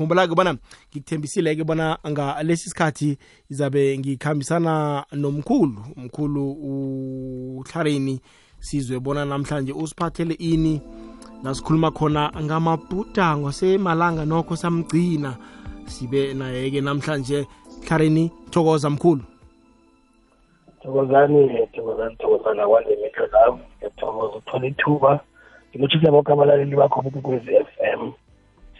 khumbula-ke bona ngikuthembisile-ke bona ngalesi sikhathi izabe ngikhambisana nomkhulu umkhulu uhlarini sizwe bona namhlanje usiphathele ini nasikhuluma khona ngamabhudango semalanga nokho samgcina. Sibe naye-ke namhlanje. Hlarini thokoza mkhulu. Thokozani thokozani thokozana kwandemihlo lawo ngiyathokoza ukuthola ithuba. Ngilotshise bonke abalaleli bakho m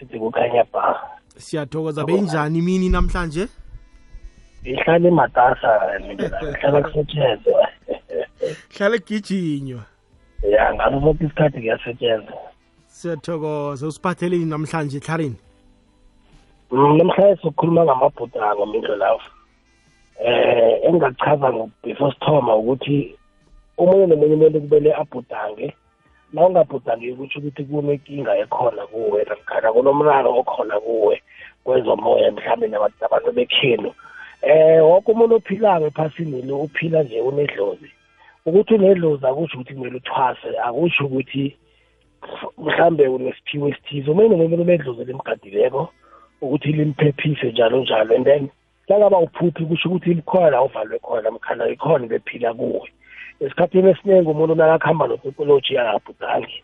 sithi kukhanya ba. Siyathokoza benjani imini namhlanje? Ihlala ematasa ihlala kusetshenzwa. Hlala egijinywa ya ngaso sonke isikhathi kuyasetshenzwa. Siyathokoza usiphatheleni namhlanje hlarini namhlanje sokukhuluma ngamabhudango mindlo lawo eh engingachaza before sithoma ukuthi omunye nomunye umuntu kumele abhudange na ungabhudangi kutsho ukuthi kunenkinga ekhona kuwe namkhana kunomraro okhona kuwe kwezomoya mhlawumbe nabantu bekhenu. Eh wonke umuntu ophilako ephasini lo uphila nje unedlozi. Ukuthi unedlozi akusho ukuthi kumele uthwase akusho ukuthi mhlambe unesiphiwo esithize. Umuntu nomuntu unedlozi limgadileko ukuthi limphephise njalo njalo and then langaba uphuphi kusho ukuthi likhona la uvalwe khona namkhana ikhona bephila kuwe. Esikhathini esiningi umuntu nakakuhamba notopology akabhudangi.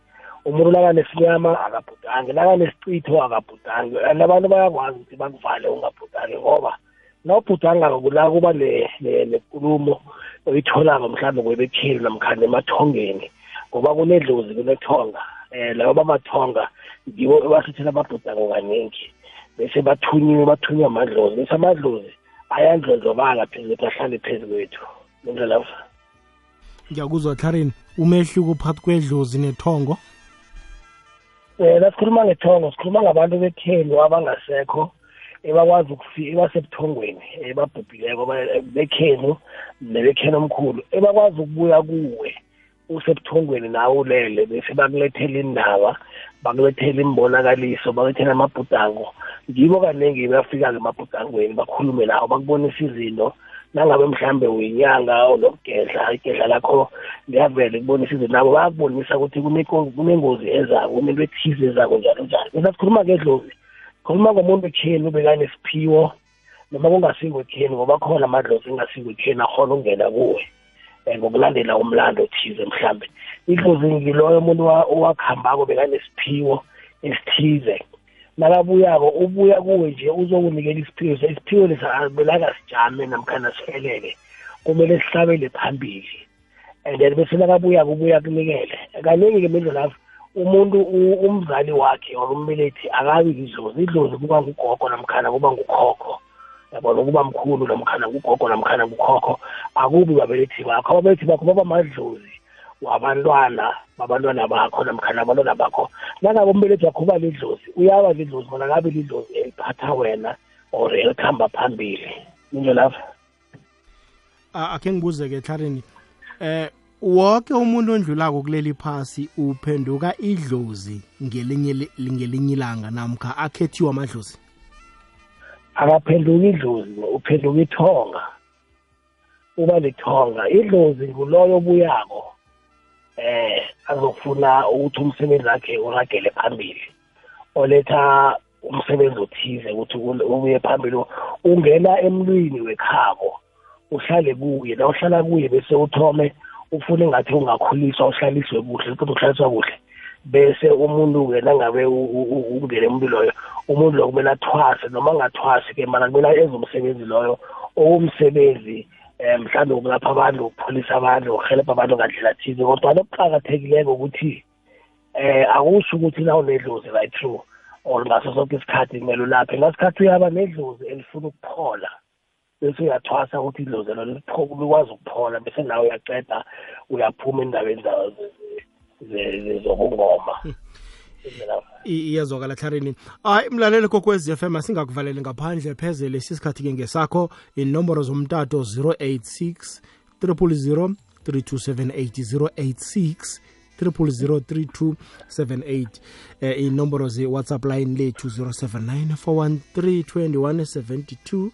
Umuntu nakanesinyama akabhudangi nakanesicitho akabhudangi. And abantu bayakwazi ukuthi bakuvale ungabhudangi ngoba nawubhudangako kula kuba nekulumo oyitholako mhlawumbe kwebekheli namkhana emathongeni ngoba kunedlozi kunethonga. Um labo bamathonga ngibo ebasithela amabhudango kaningi bese bathunyiwe bathunywa amadlozi bese amadlozi ayandlondlobala phezulu ukuthi ahlale phezu kwethu. Indlela ngiyakuzwa hlarini umehluko phakathi kwedlozi nethongo? Um nasikhuluma ngethongo sikhuluma ngabantu bekhenu abangasekho ebakwazi ebasebuthongweni ebabhubhileko bekhenu nebekhenu omkhulu ebakwazi ukubuya kuwe usebuthongweni nawe ulele bese bakulethela indaba bakulethela imbonakaliso bakulethela amabhudango. Ngibo kaningi bafika-ke emabhudangweni bakhulume nawo bakubonisa izinto nangabe mhlambe uyinyanga unokugedla igedla lakho liyavele kubonisa izinto nabo bayakubonisa ukuthi kunengozi ezako kunento ethize ezako njalo njalo. Bese sikhuluma ngedlozi. Khuluma ngomuntu ekheni ubekanesiphiwo noma kungasikho ekheni ngoba khona amadlozi engasikho ekheni akhona ukungena kuwe um ngokulandela umlando othize mhlambe. Idlozi ngiloyo umuntu owakuhambako bekanesiphiwo esithize. Nakabuyako ubuya kuwe nje uzokunikela isiphiwo isiphiwo lesa belakasijame namkhana sihelele kumele sihlabele phambili. And then bese nakabuyako ubuya kunikele. Kaningi-ke mindlelafo umuntu umzali wakhe or umbelethi akabi idlozi idlozi kuba ngugogo namkhana kuba ngukhokho. Yabona kuba mkhulu namkhana ngugogo namkhana ngukhokho akubi babelethi bakho. Ababelethi bakho baba madlozi. Wabantwana babantwana bakho namkhana abantwana bakho. Nangabe umbelethi wakho uba lidlozi uyaba lidlozi bona kabe lidlozi eliphatha wena or elikhamba phambili. Injo lapha? Akhe ngibuze-ke hlarini eh wonke umuntu ondlulako kuleli phasi uphenduka idlozi ngelinye ngelinye ilanga namkha akhethiwe amadlozi akaphenduki idlozi uphenduka ithonga. Uba lithonga idlozi nguloyo obuyako. Eh azofuna ukuthi umsebenzi wakhe uragele phambili. Oletha umsebenzi othize ukuthi ubuye phambili ungena emlwini wekhabo uhlale kuye. Na uhlala kuye bese uthome ufuna ingathi ungakhuliswa uhlaliswe kuhle ukuthi uhlaliswa kuhle. Bese umuntu-ke nangabe ungene emuntu loyo umuntu loyo kumele athwase. Noma angathwasi-ke mana kumele enze umsebenzi loyo okumsebenzi um mhlawumbe ukulapha abantu ukupholisa abantu ukuhelebha abantu ngandlela thize kodwa okuqakathekileko ukuthi um akusho ukuthi na unedlozi right through or ngaso sonke isikhathi kumele ulaphe. Ngasikhathi uyaba nedlozi elifuna ukuphola bese uyathwasa ukuthi idlozi elo likwazi ukuphola bese nawe uyaceda uyaphuma endaweni zokungoma iyazwakala hlarini hayi mlaleli kokwez f m asingakuvaleli ngaphandle phezele sisikhathi-ke ngesakho. Inomboro zomtato 086 000 3278 086 3278 eh, inomboro ze-whatsapp line lethu 079 413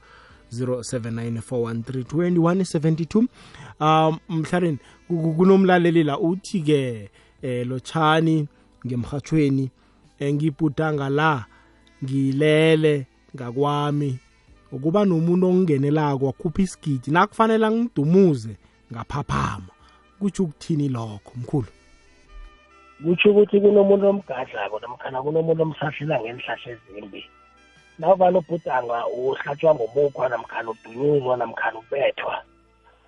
0794132172 um mhlarini kunomlaleli la uthi-ke eh lotshani ngemhathweni ngibhudanga la ngilele ngakwami. Ukuba nomuntu ongingenelako wakhupha isigidi nakufanele ngidumuze ngaphaphama. Kutsho ukuthini lokho mkhulu? Kutsho ukuthi kunomuntu omgadlako namkhana kunomuntu omsahlela ngenhlahla ezimbi. Nawuvana ubhudanga uhlatshwa ngomukhwa namkhana udunyuzwa namkhana ubethwa.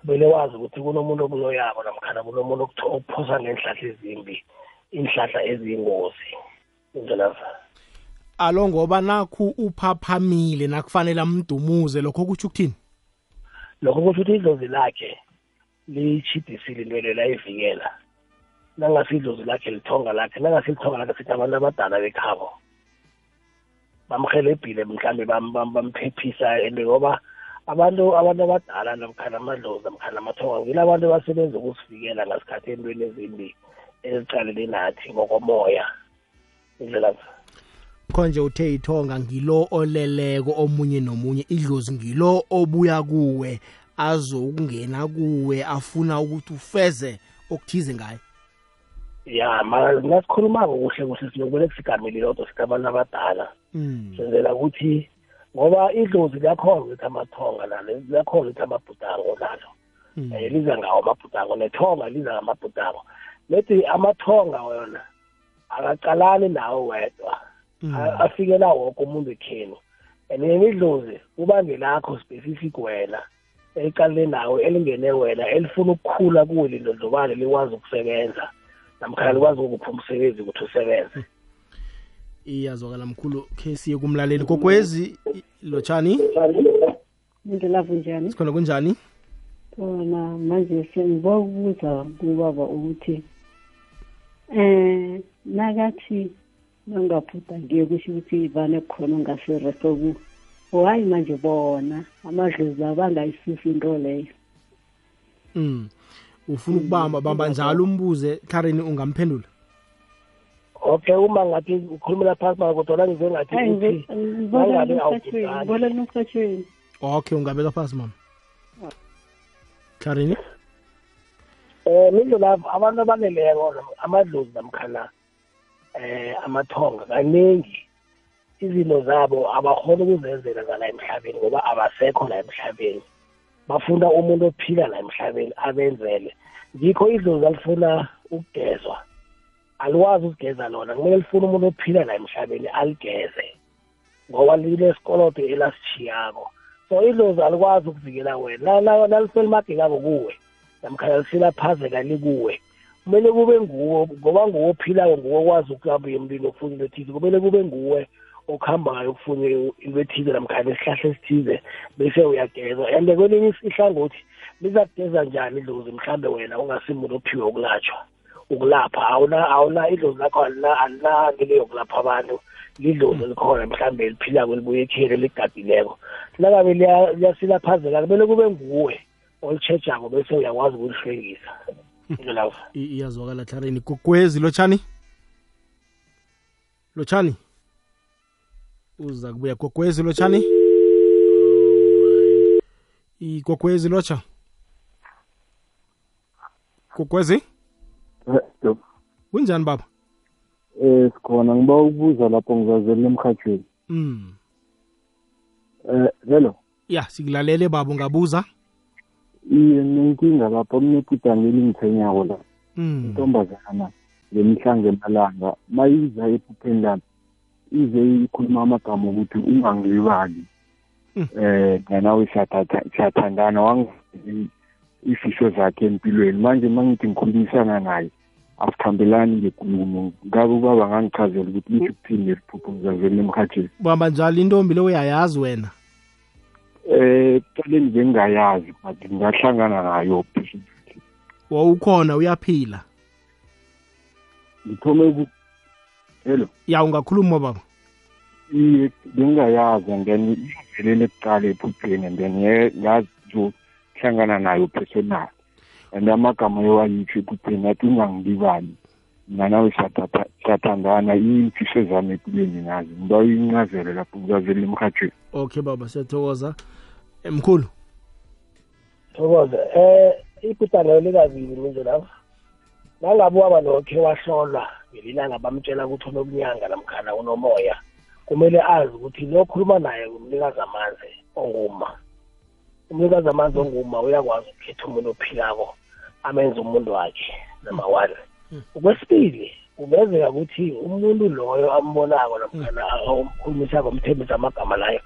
Kumele wazi ukuthi kunomuntu okuloyako namkhana kunomuntu okuphosa ngenhlahla ezimbi. Inhlahla eziyingozi indlelaza alo ngoba nakhu uphaphamile nakufanele amdumuze. Lokho kutsho ukuthini? Lokho kusho ukuthi idlozi lakhe liyitshidisile into le layivikela. Nangasi idlozi lakhe lithonga lakhe nangasi lithonga lakhe sithi abantu abadala bekhabo bamhelebhile mhlawumbe bamphephisa and ngoba abantu abantu abadala namkhana amadlozi namkhana amathonga ngile abantu abasebenza ukusivikela ngasikhathi entweni ezimbi. Ezicalele nathi ngokomoya. Indlela konje uthe ithonga ngilo oleleko omunye nomunye idlozi ngilo obuya kuwe azokungena kuwe afuna ukuthi ufeze okuthize ngaye. Ya nasikhuluma-ko kuhle kuhle sinokubele kusigamile lodwa sikabantu abadala. Senzela ukuthi ngoba idlozi liyakhona ukuthi amathonga nalo liyakhona ukuthi amabhudango nalo. Um liza ngawo amabhudango nethonga liza ngamabhudango. Lethi amathonga wona akaqalani nawo wedwa. Afikela woke umuntu ekhenu. And imidlozi kuba ngelakho specific wena eliqalele nawe elingene wena elifuna ukukhula kuwe lindlondlobale likwazi ukusebenza namkhana likwazi ukupha umsebenzi ukuthi usebenze. Iyazwakala mkhulu khe siye kumlaleli. Kokwezi lotshani? Indlela kunjani sikhona kunjani? Khona manje sengiba ukubuza kubaba ukuthi eh nakathi nangaphuta ngiye kusho ukuthi vane khona ongasereso ku hayi manje bona amadlozi la bangayisusi into leyo. Mm. Ufuna ukubamba bamba njalo umbuze Karen ungamphendula? Okay uma ngathi ukhulumela phasi mara kodwa ngize ngathi uthi nangabe awubhudani ngibona emhathweni okay ungabeka phasi mama. Karen? Eh mindlela abantu abaleleko amadlozi namkhana eh amathonga kaningi izinto zabo abakhona ukuzenzela ngala emhlabeni ngoba abasekho la emhlabeni. Bafuna umuntu ophila la emhlabeni abenzele. Ngikho idlozi alifuna ukugezwa. Alikwazi ukugeza lona kumele lifuna umuntu ophila la emhlabeni aligeze ngoba linesikoloto elasishiyako so idlozi alikwazi ukuvikela wena naliselimagekako kuwe. Namkhana lisilaphazeka likuwe. Kumele kube nguwe ngoba nguwe ophilayo nguwe okwazi ukuhamba emntwini okufuna into ethize. Kumele kube nguwe okuhambayo ukufuna into ethize namkhana isihlahla esithize bese uyageza. And kwelinye ihlangothi lizakugeza njani idlozi mhlambe wena ungasimuntu ophiwe ukulatshwa ukulapha? Awuna awuna idlozi lakho alinanto yokulapha abantu. Lidlozi elikhona mhlambe liphilako libuye ekheli ligadileko nangabe liyasilaphazeka kumele kube nguwe. Olitshejako bese uyakwazi ukulihlwengisa indlela iyazwakala Karen gogwezi lotshani lotshani uza kubuya gogwezi lotshani igogwezi lotsha gogwezi kunjani baba? Eh sikhona. Ngiba ukubuza lapho ngizazela emhathweni mm eh hello ya sikulalele baba. Ungabuza? Iye nenkinga lapho kunebhudanga elingithenyako la. Mm intombazana ngemihlange emalanga mayiza ephupheni lami ize ikhuluma amagama ukuthi ungangilibali. Mm. eh nganawe siyathatha- siyathandana wangivezi ifiso zakhe empilweni. Manje mangithi ngikhulumisana naye asihambelani ngekulumo ngabe ubaba ngangichazela ukuthi lisho ukuthini leliphupho ngizazela emhatheni bamba njalo intombi le uyayazi wena? Eh kuqaleni bengingayazi but ngingahlangana nayo wawukhona uyaphila? Ngithome ku hello? Ya ungakhuluma baba iye bengingayazi and then ivelele kuqala ephupheni and then ye- ngazohlangana nayo personal and amagama ewayitsho ephupheni athi ungangilibali. Mina nawe siyathatha- siyathandana iyimfiso zami empilweni nazi. Ngiba uyincazele lapho ngizazela emhathweni okay baba siyathokoza. Eh, mkhulu? Thokoza. Eh ibhudanga likabili mizo lapha. Nangabe waba nokhe wahlolwa ngelilanga bamtshela ukuthi unobunyanga namkhana unomoya. Kumele azi ukuthi lo khuluma naye umnikazi amanzi onguma umnikazi amanzi onguma uyakwazi ukukhetha umuntu ophilako amenze umuntu wakhe number one. Okwesibili kungenzeka ukuthi umuntu loyo ambonako namkhana omkhulumisako omthembisa amagama layo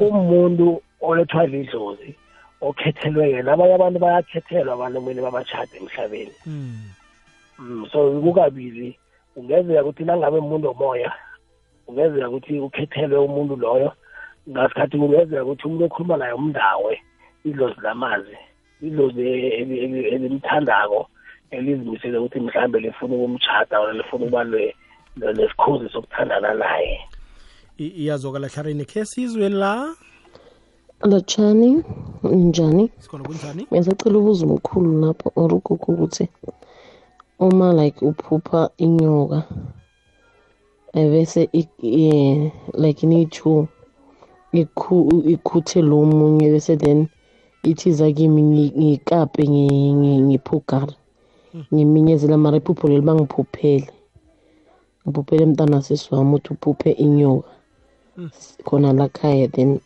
umuntu olethwa lidlozi okhethelwe yena abanye abantu bayakhethelwa abantu kumele babachade emhlabeni Mm. So kukabili kungenzeka ukuthi nangabe umuntu omoya kungenzeka ukuthi ukhethelwe umuntu loyo ngasikhathi kungenzeka ukuthi umuntu okhuluma naye umndawe idlozi lamazi idlozi eli- eli- elimthandako elizimisele ukuthi mhlawumbe lifuna ukumtshada or lifuna ukuba ne- ne- nesikhozi sokuthandana naye. I- iyazwakala hlarini khe sizwe la? Lotshani njani? Sikhona kunjani? Ngisacela ubuza umkhulu lapho or ugogo ukuthi uma like uphupha inyoka ebese ik- eh, like niyi-two ikhu- ikhuthe lo munye bese then ithiza kimi ngi- ngikape ngi- ngi- ngiphugala ngiminyezela mara iphupho leli bangiphuphele. Ngiphuphele mntana sisi wami ukuthi uphuphe inyoka. Khona la khaya then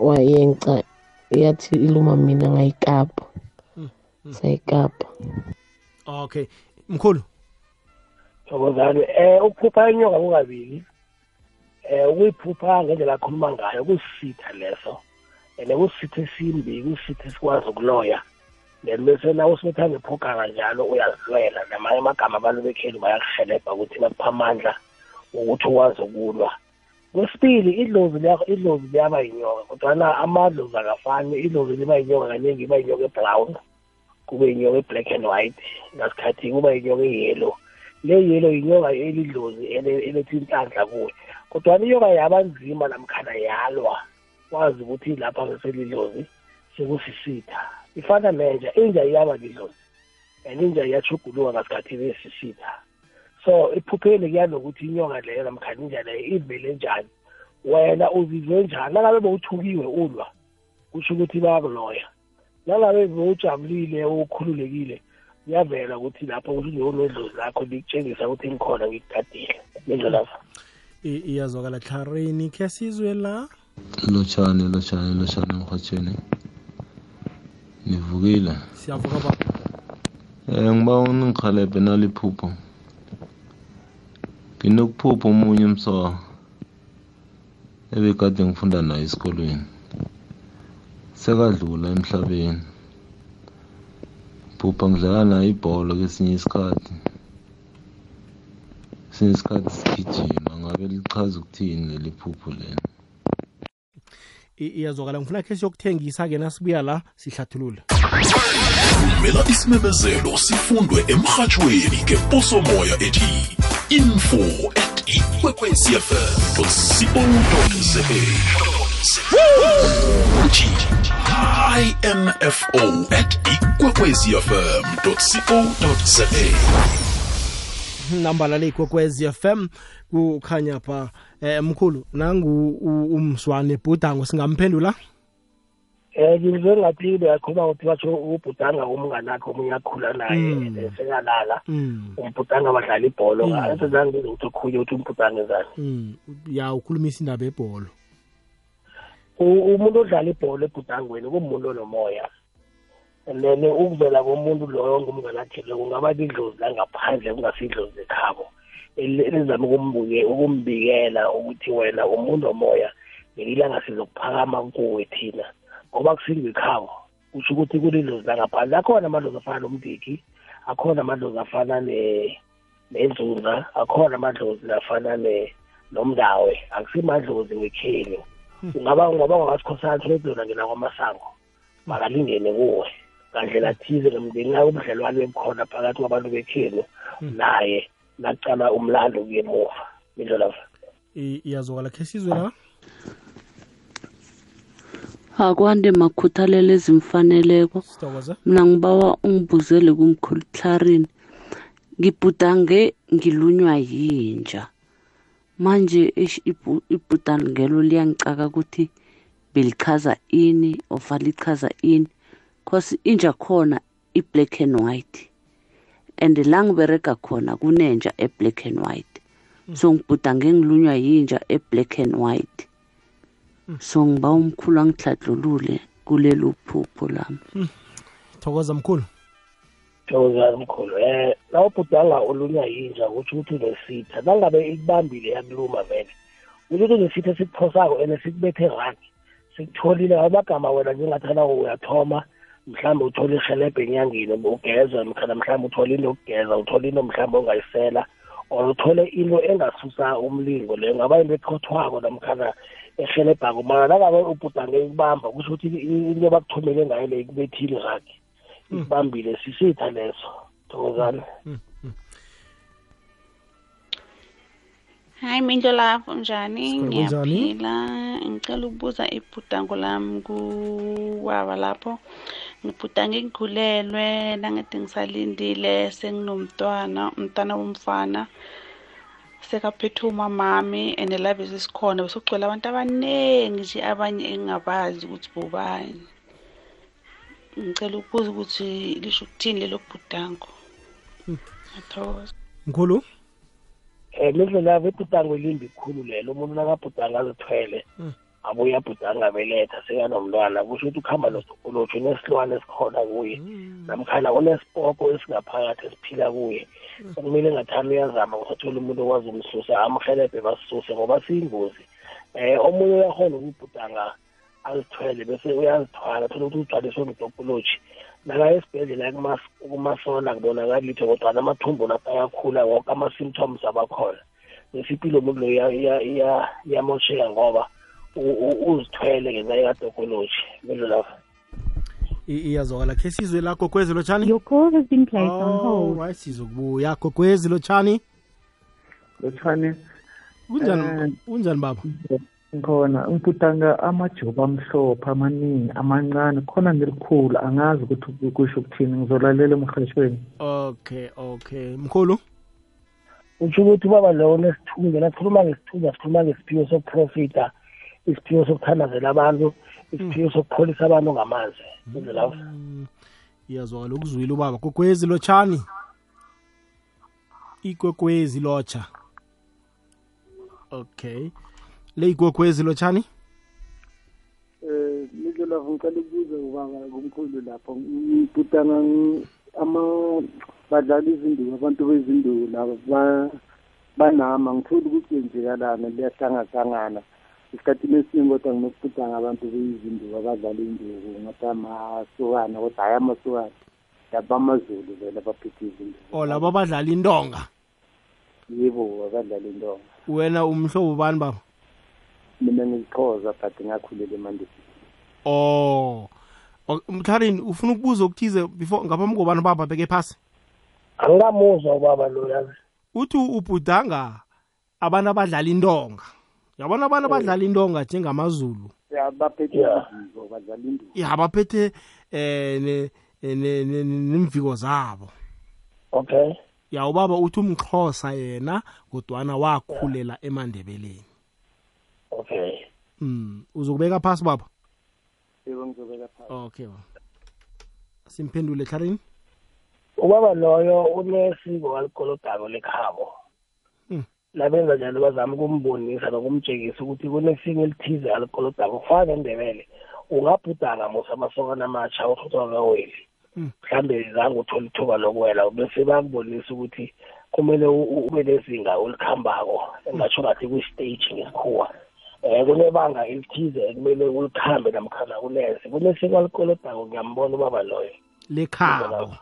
wayenca yathi iluma mina ngayikapa. Sayikapa. Okay. Mkhulu? Thokozani um ukuphupha inyoka kukabili. Um ukuyiphupha ngendlela akhuluma ngayo kusitha leso. And kusitha esimbi kusitha esikwazi ukuloya. Then bese nawe usibetha ngephogaka njalo uyazilwela namanye amagama abantu bekheli bayakuhelebha ukuthi bakupha amandla ukuthi ukwazi ukulwa. Kwesibili idlozi liya- idlozi liyaba yinyoka kodwana amadlozi akafani. Idlozi liba yinyoka kaningi iba yinyoka ebrown kube yinyoka e-black and white. Ngasikhathi kuba yinyoka e-yellow. Le yellow yinyoka elidlozi ele- eletha inhlanhla kuwe. Kodwana inyoka yaba nzima namkhana yalwa. Wazi ukuthi lapha ngeselidlozi sekusisitha. Ifana nenja inja iyaba lidlozi and inja iyachuguluka ngasikhathi besisitha so ephupheni kuyanokuthi inyoka leyo namkhana inja leyo ivele njani wena uzizwe njani? Nangabe bewuthukiwe ulwa kusho ukuthi bayakuloya. Nangabe bewujabulile ukhululekile kuyavela ukuthi lapho ukuthi njengonedlozi lakho likutshengisa ukuthi ngikhona ngikugadile nendlelapha I- iyazwakala. Hlarini khe sizwe la? Lotshani lotshani lotshani emrhatshweni nivukile. Siyavuka baba. Um ngiba uningirhelebhe naliphupho. Nginokuphupha omunye umswa ebekade ngifunda naye esikolweni. Sekadlula emhlabeni. Phupha ngidlala naye ibholo kesinye isikhathi. Esinye isikhathi sigijima ngabe lichaza ukuthini leli phupho lelo iyazwakala. Ngifuna khe siyokuthengisa-ke nasibuya la sihlathulule. Vumela isimemezelo sifundwe emrhatshweni ngeposomoya ethi info at ikwekwecfm co za info at ikwekwecfm co za nambala le ikwekwezi fm kukhanya pha eh mkhulu nangu u- umswane bhudango singamphendula um ngizwe ngathi uyakhuluma ukuthi batsho ubhudanga umngane akhe omunye akhula naye Mm. eh, sekalala mm. umbhudanga badlala ibholo Mm. esenzange ngizwe ukuthi okhunye ukuthi umbhudanga ezani mm. ya ukhulumisa indaba ebholo U- umuntu odlala ibhola ebhudangweni kumuntu onomoya then ukuvela komuntu loyo lo kungaba lidlozi langaphandle kungasidlozi ekhabo eli- elizama ukumbuke- ukumbikela ukuthi wena umuntu omoya ngelilanga sizokuphakama kuwe thina. Ngoba kusingekhabo kusho ukuthi kulidlozi langaphandle. Akhona amadlozi afana nomdiki akhona amadlozi afana ne- nenzunza akhona amadlozi afana nomndawe akusimadlozi wekheli ungaba ungaba ngawasikhosana thobezona ngena kwamasango makalingene kuwe. Ngandlela thize nomndeni nayo ubudlelwane ebukhona phakathi kwabantu bekhenu. Naye nakucala umlando kuye emuva. Indlela I- iyazwakala khe sizwe la? Akwande makhuthalelo ezimfaneleko. Sithokoza. Mina ngibawa ungibuzele kumkhulu Clarin ngibhudange ngilunywa yinja. Manje ish- ibhu- ibhudangelo liyangicaka ukuthi belichaza ini ofa lichaza ini. Cause inja khona i-black and white. And la ngiberega khona kunenja e-black and white. So ngibhudange ngilunywa yinja e-black and white. So ngiba umkhulu angihladlulule kulelo phupho lami. Thokoza mkhulu. Thokozani mkhulu. Um nawubhudanga olunywa yinja kutsho ukuthi unesitha. Nangabe ikubambile yakuluma vele kutsho ukuthi unesitha esikuphosako and sikubethe ragi sikutholile amagama wena njengathana uyathoma. Mhlawumbe uthole ihelebhe enyangeni ugeza mkhana mhlawumbe uthole into yokugeza uthole into mhlawumbe ongayisela or uthole into engasusa umlingo leyo ngaba into ephothwako namkhana ehelebhako mara nangabe ubhudange ikubamba kusho ukuthi into abakuthumele ngayo le ikubethile ragi ikubambile sisitha leso. Thokozana hayi mindlo lapho njani? Ngiyaphila. Ngicela ukubuza ibhudango lami kubaba lapho. Ngibhudange ngigulelwe nangede ngisalindile senginomntwana umntwana womfana sekaphethe umamami and la besisikhona besokugcwele abantu abaningi nje abanye engingabazi ukuthi bobani. Ngicela ukubuza ukuthi lisho ukuthini lelo bhudango? Ngiyathokoza. Mkhulu um lendlela yabo ibhudango elimbi khulu lelo umuntu nakabhudanga azithwele. Abuye abhudanga abeletha sekanomntwana. Kusho ukuthi ukuhamba nosokolotsho unesilwane esikhona kuye namkhana unesipoko esingaphakathi esiphila kuye. Okumele ngathani uyazama ukuthi athole umuntu okwazi ukumsusa amhelebhe basisuse ngoba siyingozi. Um omunye uyakhona ukubhudanga azithwele bese uyazithwala athole ukuthi ugcwaliswe ngutopoloji nakaya esibhedlela kumas- kumasona kubonakali litho kodwana amathumbu lapha ayakhula woke ama-symptoms abakhona. Bese impilo umuntu lo iya- iya- iya- iyamosheka ngoba u- u- uzithwele ngenxa yekadokoloji milo lapho I- iyazwakala. Khe sizwe la gogwezi lotshani Your call has been placed on hold. alright sizokubuya gogwezi lotshani lotshani kunjani kunjani baba? ngikhona. Ngibhudanga amajobo amhlophe amaningi amancane. Khona ngelikhulu angazi ukuthi kusho ukuthini. Ngizolalela emrhatshweni okay okay. Mkhulu? Utsho ukuthi ubaba lo unesithunywa nasikhuluma ngesithunywa sikhuluma ngesiphiwo sokuprofita isiphiwo sokuthandazela abantu isiphiwo sokupholisa abantu ngamanzi. Milo lapho. Iyazwakala ukuzwile ubaba. Gogwezi lotshani. Igwegwezi lotsha. Okay. Le igwegwezi lotshani? Eh midlolavu ngicela ukubuza ubaba kumkhulu lapho. Ngibhudanga ng- ama badlala izinduku abantu bezinduku laba ba- banama. Ngithole ukuthi kwenzekalana liyahlangahlangana. Esikhathini esiningi kodwa nginokubhudanga abantu beyizinduku abadlala induku ngathi amasokana kodwa hayi amasokana laba amazulu vele abaphethe izinduku o labo abadlala intonga? Yebo abadlala intonga. Wena umhlobo bani baba? Mina ngiyixhoza but ngakhulela emandebele oh O- mtharini ufuna ukubuza okuthize before ngaphambi kobana baba beke phasi? Angikamuzwa ubaba lo yazi. Uthi ubhudanga abantu abadlala intonga. Yabona abantu abadlala intonga njengamazulu? Ya baphethe eh ne- nemviko zabo. Okay. Ya ubaba uthi umxhosa yena kodwana wakhulela emandebeleni. Okay. Mm uzokubeka phasi baba? Yebo ngizobeka phasi. Okay baba. Simphendule hlarini ubaba loyo unesiko alikolodako lekhabo. Labenza njalo bazama ukumbonisa nokumtshengisa ukuthi kunesiko elithize alikolodako kufana nendebele. Ungabhudanga musa amasokana amatsha uthuthwa kaweli Hmm. mhlawumbe zange uthole ithuba lokuwela bese bakubonisa ukuthi kumele u- u- ube nezinga olikhambako engatsho ngathi kwi-stage ngesikhuwa. Um kunebanga elithize ekumele ulikhambe namkhana kuleze kunesiko alikolodako ngiyambona ubaba loyo. Lekhabo.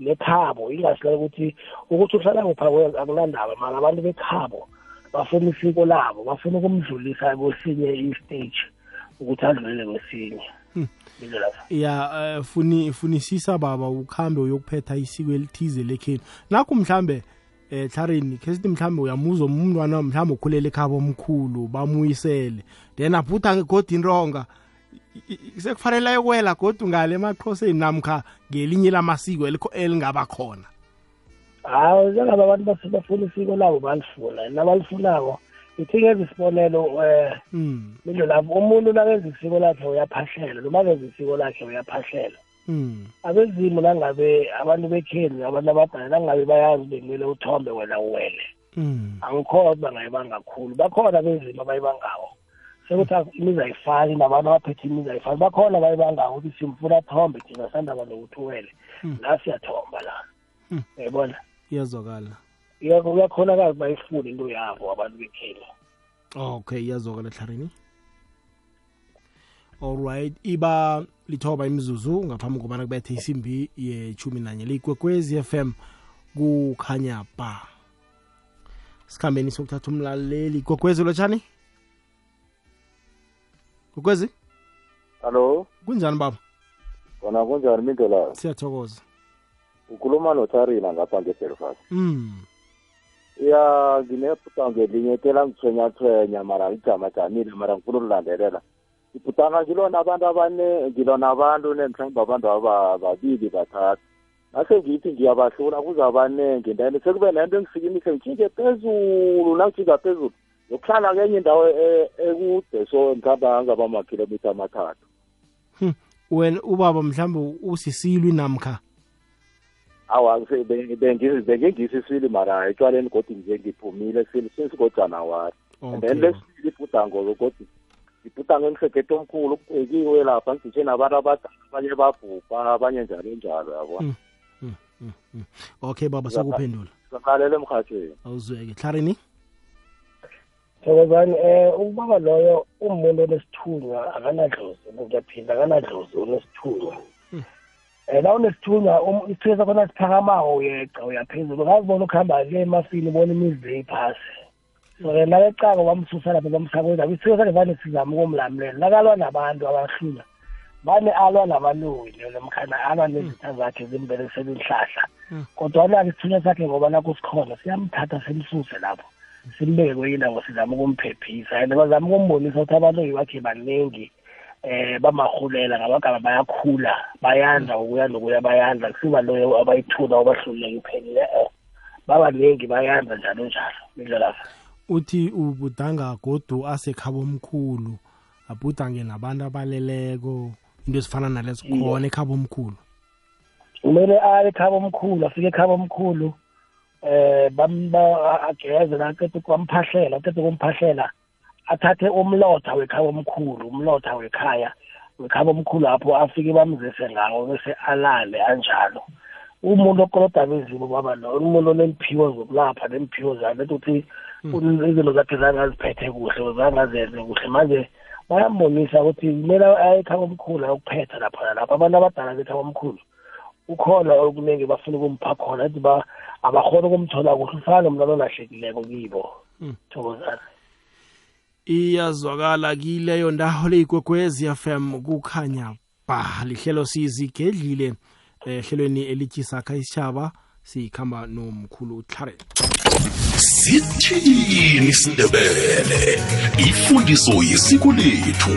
Lekhabo ingasile ukuthi ukuthi uhlala kupha kwenza akunandaba mara abantu bekhabo bafuna isiko labo bafuna ukumdlulisa kwesinye i-stage ukuthi adlulele kwesinye. Lapho. Ya eh, funi funisisa baba ukhambe uyokuphetha isiko elithize lekhenu. Nakho mhlambe eh hlarini ke sithi mhlambe uyamuzwa umntwana mhlambe ukhulela ekhabo omkhulu bamuyisele. Then abhuda ngegodini ronga. Sekufanele ayokwela godu ngale emaqhoseni namkha ngelinye lamasiko elikho- elingaba khona. Hayi njengaba abantu base- bafuna isiko labo balifuna nabalifunako ithi ngenza isibonelo um mm milo lapho umuntu nakenza isiko lakhe uyaphahlela noma kenza isiko lakhe uyaphahlela mm abezimu nangabe abantu bekheni abantu abadala nangabe bayazi bekumele uthombe wena uwele. Mm. angikholwa ukuthi bangayibanga kakhulu bakhona benzima abayibangawo sekuthi imizi ayifani nabantu abaphethe imizi ayifani. Bakhona abayibangawo ukuthi simfuna thombe thina sandaba nokuthi uwele la siyathomba la. Mm. uyayibona iyazwakala. Iyakho- kuyakhonakala ukuthi bayifune into yabo abantu bekhenya okay iyazwakala hlarini alright iba lithoba imizuzu ngaphambi kobana kubethe isimbi yechumi nanye liyikwekwezi fm kukhanya ba sikhambeni sokuthatha umlaleli. Kwekwezi lotshani kwekwezi Hallo, kunjani baba kona kunjani Mindlela? siyathokoza Ukhuluma noTarina ngapha ngeBelfast. mm Ya nginephutha ngelinye tela ngithwenya thwenya mara ijama jamile mara ngifuna ukulandelela. Iphutanga ngilona abantu abane ngilona abantu nemhlawumbe abantu aba babili bathathu. Nase ngithi ngiyabahlula kuze abanengi ndani sekube nento engisikimise ngijike phezulu nangijika phezulu yokuhlala kenye indawo e- ekude so ngihamba ngaba amakhilomitha amathathu. Hm, wena ubaba mhlawumbe usisilwi namkha? Awa ngise- be- bengi- bengingisiswili mara etshwaleni godi nje ngiphumile sili sinsigojana wari and then Okay. lesibili ibhudango godi ibhudango engihlegethe omkhulu kubhekiwe lapha ngiditshe nabantu abadala abanye babhubha abanye njalo njalo yabona Mm, mm, mm. okay baba sokuphendula. Silalele emhathweni awuzweke. Hlarini thokozani um ubaba loyo umuntu onesithunywa akanadlozi ngiyaphinda akanadlozi unesithunywa um la unesithunywa um- isithunywa sakhona siphakamako uyeqa uyaphezulu. Ngazibona ukuhamba le emafini ubona imizi le iphasi so-ke nakecako bamsusa lapho bamsakweni abo isithunywa sakhe vane sizama ukumlamulela. Nakalwa nabantu abahlula vane alwa nabaloyi lelo mkhana alwa nezitha zakhe zimbelesela inhlahla Mm. kodwana-ke isithunywa sakhe ngoba nakho sikhona siyamthatha simsuse lapho. Simbeke kwenye indawo sizama ukumphephisa and bazama ukumbonisa ukuthi abaloyi bakhe baningi eh bamahulela ngamagama bayakhula bayanda ukuya nokuya bayanda kusibaloyo abayithula abahluleka iphelile eh babaningi bayanda njalo njalo. Indlelafa uthi ubudanga godu asekhabo omkhulu abhudange nabantu abaleleko into ezifana nalezo khona ekhabo omkhulu. Kumele aye ekhaba omkhulu afike ekhaba omkhulu. Eh bamba ageze la aqede kwamphahlela aqede kumphahlela athathe umlotha wekhaba omkhulu umlotha wekhaya wekhaba omkhulu lapho afike bamzise ngawo bese alale anjalo. Umuntu okoloda bezimo baba lo umuntu onemphiwo zokulapha nemphiwo zakhe ukuthi izinto zakhe zangaziphethe kuhle zangazenze kuhle. Manje bayambonisa ukuthi kumele aye ekhaba omkhulu ayokuphetha lapha lapho abantu abadala bekhaba omkhulu ukhona okuningi bafuna ukumpha khona ethi ba abakhona ukumthola kuhle ufana nomntwana olahlekileko kibo. Mm. thokozana iyazwakala kileyo ndawo leyigwegwezi fm kukhanya ba lihlelo sizigedlile eh, hlelweni elityisakha isitshaba sikhamba nomkhulu utlhare. Sithini isindebele? Ifundiso yesiko lethu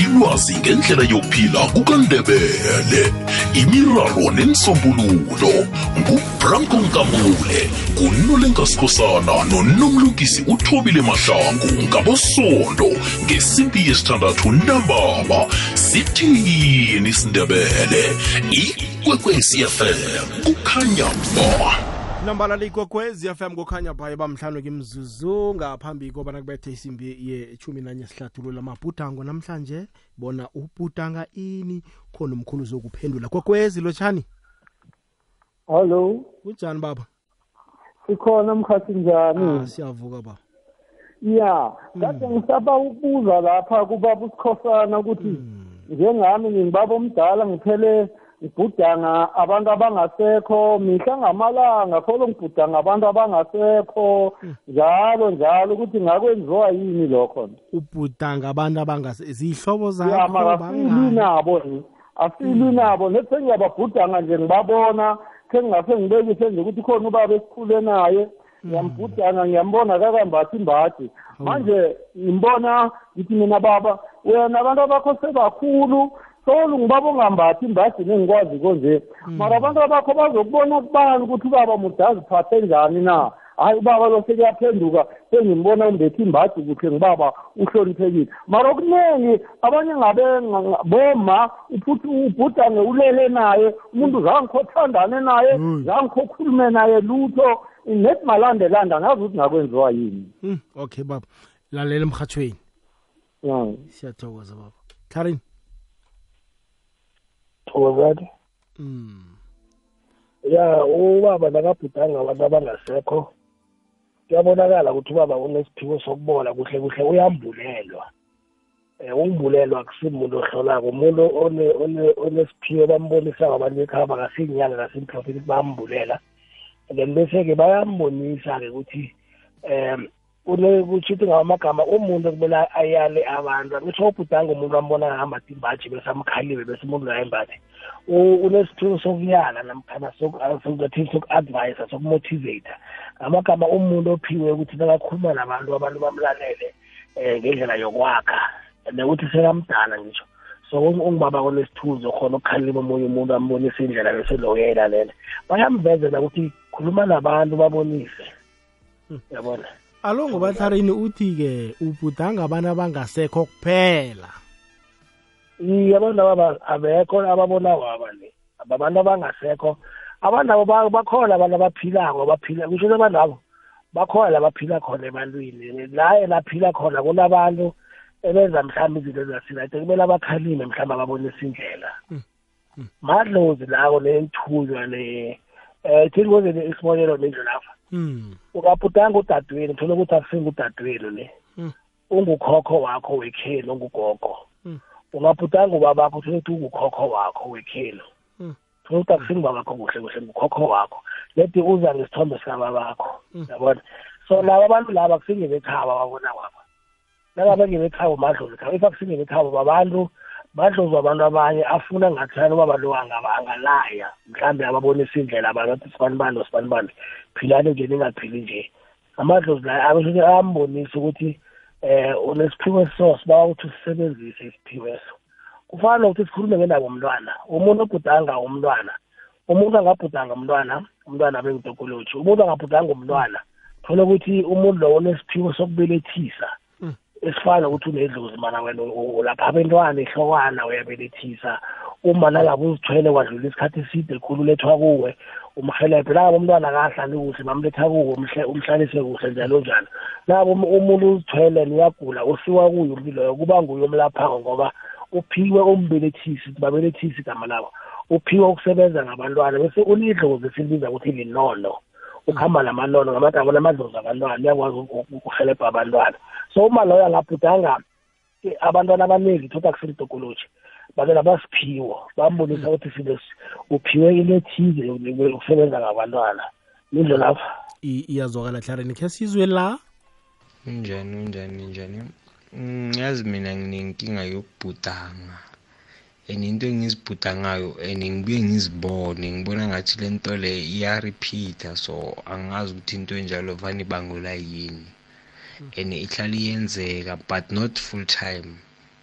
ilwazi ngendlela yokuphila kukandebele. Imiraro nensombululo ngubranko nkambule ngunolenkasikhosana nonomlungisi uthobile mahlangu ngabosondo ngesimpi yesithandathu ntambama sithini isindebele? Ikwekwecfm kukhanya ba nambala liyigwegwezi fm kukhanya baye bamhlanu kimzuzu ngaphambi kobana kubethe isimbi yechumi nanye sihlathululo amabhudango namhlanje bona ubhudanga ini khona umkhulu zokuphendula gogwezi lotshani hallo kunjani baba? Sikhona mkhathi njani? Ah, siyavuka baba. Ya kade ngisaba ukubuza lapha kubaba usikhosana ukuthi njengami ngingibaba omdala ngiphele ngibhudanga abantu abangasekho mihla ngamalanga kholo ngibhudanga abantu abangasekho njalo njalo ukuthi ngakwenziwa yini lokho? Ubhudanga abantu abangase ziyihlobo ya mara zakho asilwi bangani? nabo ni asilwi nabo nethi sengiyababhudanga nje ngibabona sengingase ngibekise nje ukuthi khona ubaba esikhule naye. Ngiyambhudanga ngiyambona kakambathi imbathi manje ngimbona ngithi mina baba wena abantu abakho sebakhulu solo ngibaba ongambathi imbathi nengikwazi konje mara abantu abakho bazokubona kubani ukuthi ubaba mude aziphathe njani na? Hayi ubaba lo sekuyaphenduka sengimbona umbethe imbadi kuhle ngibaba uhloniphekile. Mara okuningi abanye ngabe boma futhi ubhudange ulele naye umuntu zange khothandane naye zange khokhulume naye lutho nethi malandelanda ngazi ukuthi ngakwenziwa yini. Mm, okay baba. Lalela emhathweni ya siyathokoza baba. Karin thokozani mm ya ubaba nakabhudanga abantu abangasekho. Kuyabonakala ukuthi ubaba unesiphiwo sokubola kuhle kuhle uyambulelwa. Um ukubulelwa akusimuntu ohlolako. Umuntu one- one- onesiphiwo bambonisa ngabantu bekhaya bangasiyinyanga nasimprofit ukuthi bayambulela and then bese-ke bayambonisa-ke ukuthi um kusho ukuthi ngamagama umuntu okumele ayale abantu angisho ubhudanga umuntu ambona ngahamba imbaji bese amkhaliwe bese umuntu ngayimbathi unesiphiwo sokuyala namkhana sokuthi soku-advisa sokumotivata ngamagama umuntu ophiwe ukuthi nakakhuluma nabantu abantu bamlalele um ngendlela yokwakha nokuthi sekamdala ngisho. So ungibaba konesithunzi khona ukukhalima omunye umuntu ambonise indlela bese lo uyayilalela bayamvezela ukuthi khuluma nabantu babonise. Yabona alo ngobatharini uthi-ke ubhudanga abantu abangasekho kuphela. Iye abantu aba abekho ababona waba le. Abantu abangasekho. Abantu abo ba- bakhona abantu abaphilako baphila kusho ukuthi abantu abo bakhona labaphila khona ebantwini. La elaphila khona kunabantu ebenza mhlawumbe izinto ezasinathi kumele abakhalime mhlawumbe ababonisa indlela madlozi lawo nenthunywa ne um thini kwenzeni isibonelo nendlu lapha. Mm ungabhudanga udadewenu thola ukuthi akusinga udadewenu ne Mm. ungukhokho wakho wekhelo ungugogo Mm. ungabhudanga ubabakho uthole ukuthi ungukhokho wakho wekhelo Mm. thola ukuthi akusinga ubabakho kuhle kuhle ngukhokho wakho leti uza ngesithombe sikababakho Mm. yabona so laba abantu laba kusinge bekhaba babona kwabo nangabe ngebekhabo madlozi khabo if akusinge bekhabo babantu badlozi abantu abanye afuna ngathani ubaba lo angaba angalaya mhlawumbe ababonisa indlela abantu athi sibanibani nosibanibani philani nje ningaphili nje. Amadlozi la abesho ayambonisa ukuthi eh unesiphiwo so sibawa ukuthi usisebenzise isiphiwo eso. Kufana nokuthi sikhulume ngendaba umntwana umuntu obhudanga umntwana umuntu angabhudanga umntwana umntwana abengitokoloji umuntu angabhudanga umntwana thola ukuthi umuntu lowo unesiphiwo sokubelethisa. Esifana nokuthi unedlozi mana wena ulapha abentwana ihlokwana uyabelethisa. Uma nangabe uzithwele kwadlula isikhathi eside khulu ulethwa kuwe umhelebhe nangabe umntwana akahlali kuhle bamletha kuwe umhlalise kuhle njalo njalo. Nangabe um- umuntu uzithwele niyagula usiwa kuye umpiloyo kuba nguye omlaphako ngoba uphiwe umbelethisi babelethisi igama labo. Uphiwe ukusebenza ngabantwana bese unidlozi esilibiza ukuthi linono. Ukuhamba namanono ngamagama namadlozi abantwana uyakwazi uku- ukuhelebha abantwana. So uma loyo angabhudanga eh, abantwana abaningi thoda kusemtokoloji bavela basiphiwo bambonisa ukuthi sile uphiwe into ethize ukusebenza ngabantwana. Mindlo lapha. I- iyazwakala hlarini khe sizwe la? Unjani unjani unjani? Mm, yazi mina nginenkinga yokubhudanga. And into engizibhudangayo and ngibuye ngizibone ngibona ngathi le nto le iyarepeata so angazi ukuthi into enjalo vane ibangula yini. And ihlala iyenzeka but not full time.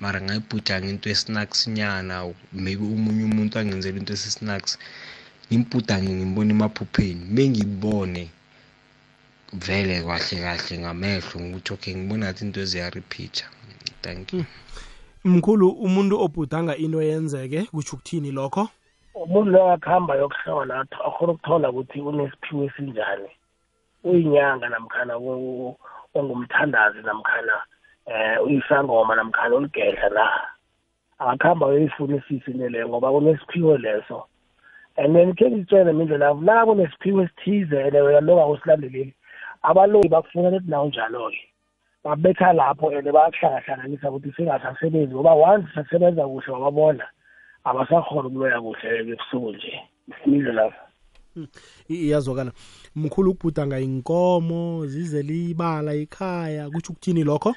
Mara ngayibhudanga into esinaksinyana maybe omunye umuntu angenzela into esisnacks ngimbhudange ngimbone emaphupheni. Bengibone vele kahle kahle ngamehlo ngokuthi okay ngibona ngathi into ziyarepeata. Thank you. Mkhulu umuntu obhudanga into yenzeke kutsho ukuthini lokho? Umuntu lo akuhamba yokuhlola ath- akhona ukuthola ukuthi unesiphiwo esinjani. Uyinyanga namkhana u- ongumthandazi namkhana eh uyisangoma namkhana uligedla la. Akakuhamba uyoyifunisisa into leyo ngoba kunesiphiwo leso. And then khe ngitshele mindlela la kunesiphiwo esithize and wena lo ngawusilandeleli abaloyi bakufuna ukuthi nawo njalo-ke babetha lapho and bayakuhlangahlanganisa ukuthi singasasebenzi ngoba once sasebenza kuhle wababona abasakhona ukuloya kuhle ebusuku nje. Simile lapha I- iyazwakala. Mkhulu ukubhudanga inkomo zizele ibala ekhaya kutsho ukuthini lokho?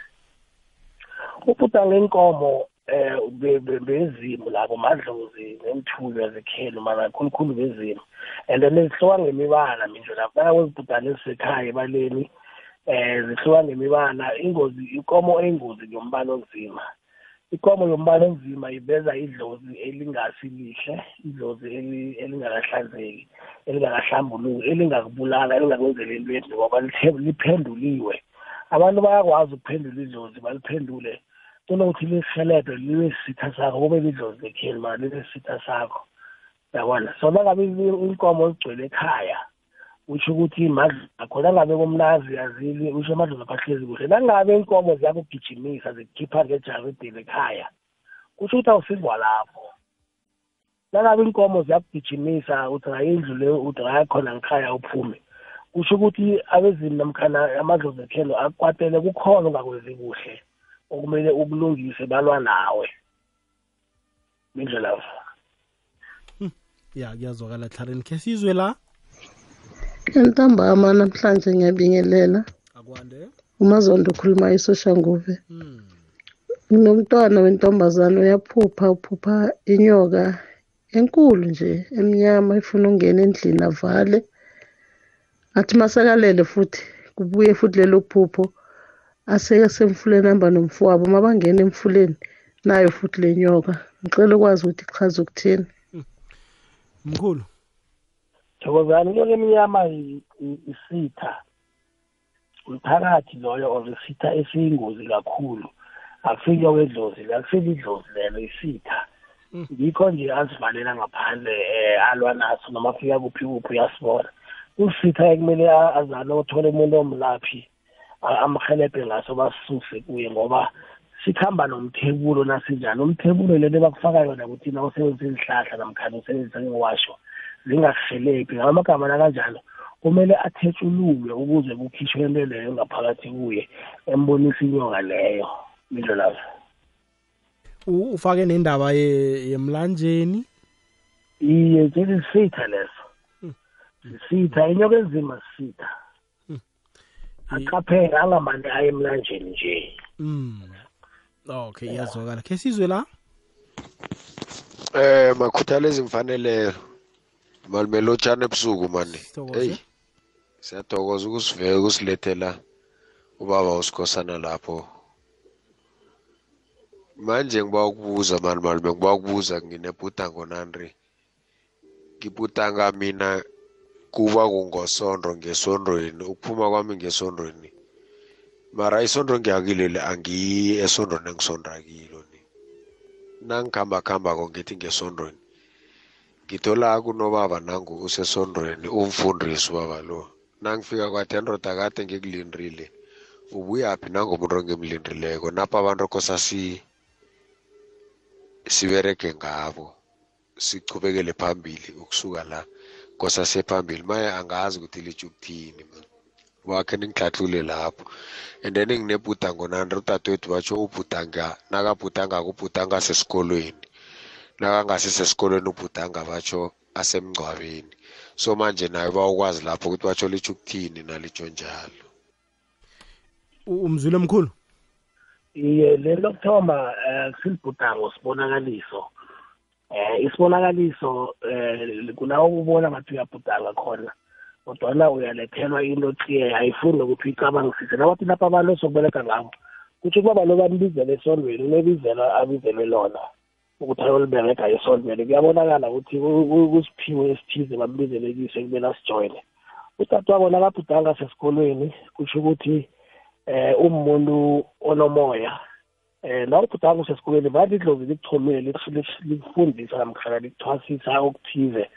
Ubhudanga inkomo eh be- be- bezimu labo madlozi nemthunywa zekhelo mana khulukhulu bezimu. And then zihluka ngemibala mindlu lapho bayakwezibhudane ezisekhaya ebaleni. Eh zihluka ngemibala ingozi inkomo eyingozi ngombala onzima. Ikomo yombala onzima iveza idlozi elingasi lihle idlozi eli- elingakahlanzeki elingakahlambuluki elingakubulala elingakwenzela into endle ngoba lithe- liphenduliwe. Abantu bayakwazi ukuphendula idlozi baliphendule kunokuthi lihelebhe libe sisitha sakho kube lidlozi lekheli mara libe sisitha sakho. Yabona so nangabe i- inkomo zigcwele ekhaya usho ukuthi madlozi akho nangabe kumnazi azili usho amadlozi aphahlezi kuhle. Nangabe inkomo ziyakugijimisa zikukhipha ngejaridini ekhaya kusho ukuthi awusizwa lapho nangabe inkomo ziyakugijimisa uthi hayi indlu le uthi hayi khona ngikhaya uphume kusho ukuthi abezimu namkhana amadlozi ekhelo akwatele kukhona ungakwenzi kuhle okumele ukulungise balwa nawe. Indlela ya kuyazwakala tlharini khe sizwe la. Entambama namhlanje ngiyabingelela. Umazondo ukhuluma isoshanguve nginomntwana wentombazane uyaphupha uphupha inyoka enkulu nje emnyama ifuna ukungena endlini avale. Athi masakalele futhi kubuye futhi lelo phupho aseke semfuleni hamba nomfowabo. Uma bangena emfuleni nayo futhi le nyoka. Ngicela ukwazi ukuthi kuchaza ukuthini. Mkhulu thokozani inyoka emnyama i- i- isitha umphakathi loyo or isitha esiyingozi kakhulu akusinyoka edlozi le akusile idlozi lelo isitha. Ngikho nje azivalela ngaphandle um alwa naso noma afika kuphi kuphi uyasibona. Usitha kumele a- azame uthole umuntu omlaphi a- amhelebhe ngaso basisuse kuye ngoba sikhamba nomthebulo nasinjani? Umthebulo lelo bakufaka yona ukuthi na usebenzisa izihlahla namkhani usebenzisa ngewasho zingakuhelebhi amagama nakanjalo kumele athetshululwe ukuze kukhishwe into leyo ngaphakathi kuye embonisa inyoka leyo U- ufake nendaba ye- yemlanjeni? Iye sisitha leso. Sisitha inyoka enzima sisitha. Aqaphele angamane aye emlanjeni nje. Mm. okay iyazwakala. Khe sizwe la? Eh makhuthalezi mfanelelo malimelotshana ebusuku mani. Hey siyathokoza ukusiveka ukusilethela ubaba usikhosana lapho. Manje ngiba ukubuza mani malume ngiba ukubuza nginebhudango nandri ngibhudanga mina kuba kungosondro ngesondrweni ukuphuma kwami ngesondrweni mara isondro ngiyakileli angiyi esondrweni engisondra kilo ni. Nangikhamba khambako ngithi ngesondrweni ngithola kunobaba nangu usesondrweni umfundisi ubaba lo. Nangifika kwathi endoda kade ngikulindrile ubuyaphi nangomuntu engimlindileko napha abantu kosa si siberege ngabo sichubekele phambili ukusuka la kosa sephambili maye angazi ukuthi litsho ukuthini wakhe ningihlahlule lapho. And then nginebhudango nandri udadewethu batsho ubhudanga nakabhudangako ubhudanga sesikolweni. Nakangasisesikolweni ubhudanga batsho asemngcwabeni. So manje naye bawukwazi lapho ukuthi batsho litsho ukuthini nalitsho njalo. Umzwile mkhulu iye le lokuthoma um silibhudango sibonakaliso. Um isibonakaliso um kulawo ubona ngathi uyabhudanga khona kodwana uyalethelwa into tsiye ayifuni nokuthi uyicabangisise. Nabathi lapha abantu sokubereka ngabo kutsho ukuba balo banibizela esondweni unebizela abizelwe lona. Ukuthi ayolibereka esondweni kuyabonakala ukuthi ku- ku- kusiphiwo esithize bambizele kiso kumele asijoyine utata wabo nakabhudanga sesikolweni kutsho ukuthi eh umuntu onomoya eh la ubhudanga usesikolweni bathi idlozi likuthomile liku- liku- likufundisa namkhana likuthwasisa okuthize.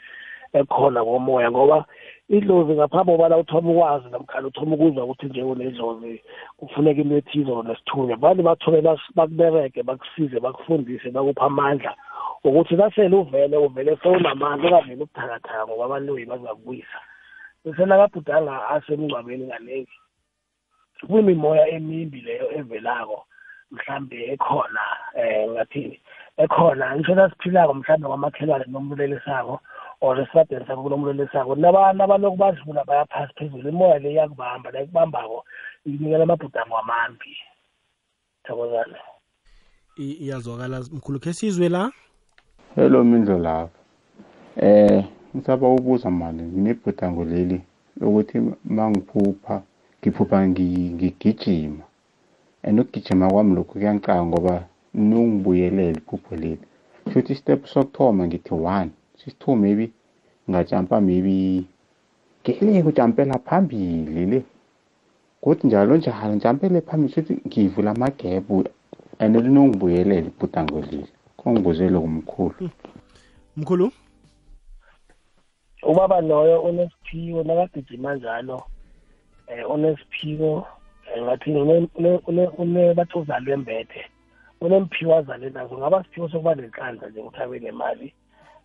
Ekhona komoya ngoba idlozi ngaphambi kobana uthoma ukwazi namkhana uthoma ukuzwa ukuthi nje unedlozi kufuneka into ethize nesithunywa bani bathome bakubereke bakusize bakufundise bakupha amandla ukuthi nasele uvele uvele sewunamandla ungavele ubuthakathaka ngoba abaloyi bazakubuyisa bese nakabhudanga asemngcwabeni kanengi kuyimimoya emimbi leyo evelako mhlambe ekhona eh ngathini ekhona ngisho nasiphilako mhlambe kwamakhelwane nomlulelisako or esibadeni sabo kunomlulelisako nabantu abaloku badlula bayaphasi phezulu. Imoya le iyakubamba la ikubambako inikela amabhudango amambi. Thokozana iyazwakala mkhulu. Khe sizwe la? Hello mindlo lapha. Eh ngisaba ubuza mali nginebhudango leli lokuthi mangiphupha ngiphupha ngi- ngigijima. And ukugijima kwami lokhu kuyangicanga ngoba ningibuyelele iphupho leli. Shuthi istep sokuthoma ngithi one. Sisi-two maybe. Ngajampa maybe ngele kujampela phambili le. Kuthi njalo njalo njampele phambili shuthi ngivula amagebhu and linongibuyelela ibhudango leli kongibuzele kumkhulu mkhulu? Ubaba loyo unesiphiwo nakagijima njalo eh unesiphiwo eh, ngathi une- une- une- une bathi uzalwe mbethe unemphiwo azale nazo ngaba siphiwo sokuba nenhlanhla nje ukuthi abe nemali.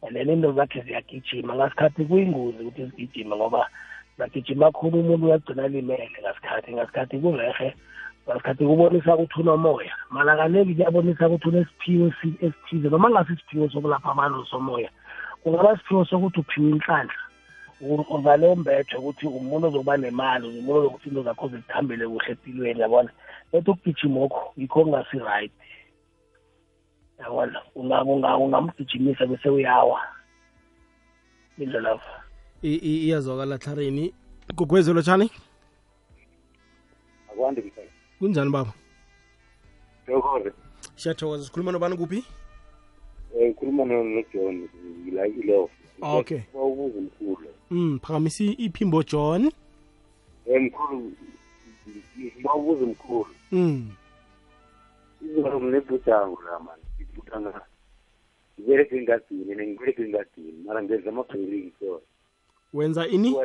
And then into zakhe ziyagijima ngasikhathi kuyingozi ukuthi zigijime ngoba zagijima khulu umuntu uyagcina limele ngasikhathi ngasikhathi kurehe ngasikhathi kubonisa ukuthi unomoya. Mala kaningi kuyabonisa ukuthi unesiphiwo esi- esithize noma ngasi isiphiwo sokulapha abantu somoya kungaba siphiwo sokuthi uphiwe inhlanhla u- uvale umbethe ukuthi umuntu ozokuba nemali umuntu ozokuthi into zakho zikuhambele kuhle empilweni yabona? Ethi ukugijimokho yikho kungasi-right yabona Unga- unga- ungamgijimisa bese uyawa. Indlela I- i- iyazwakala tlarini gugwezelo tshani akwandi mfana kunjani baba? Dokore siyathokoza. Sikhuluma nobani kuphi? Um ngikhuluma no- nojohn ngila ilof Okay. ubuza mkhulu mm phakamisa iphimbo john. Um mkhulu ngiba ubuza mkhulu. Mm izolo nginebhudango la mani ngibereke engadini and ngibereke engadini mara ngenza amabheringi so wenza ini?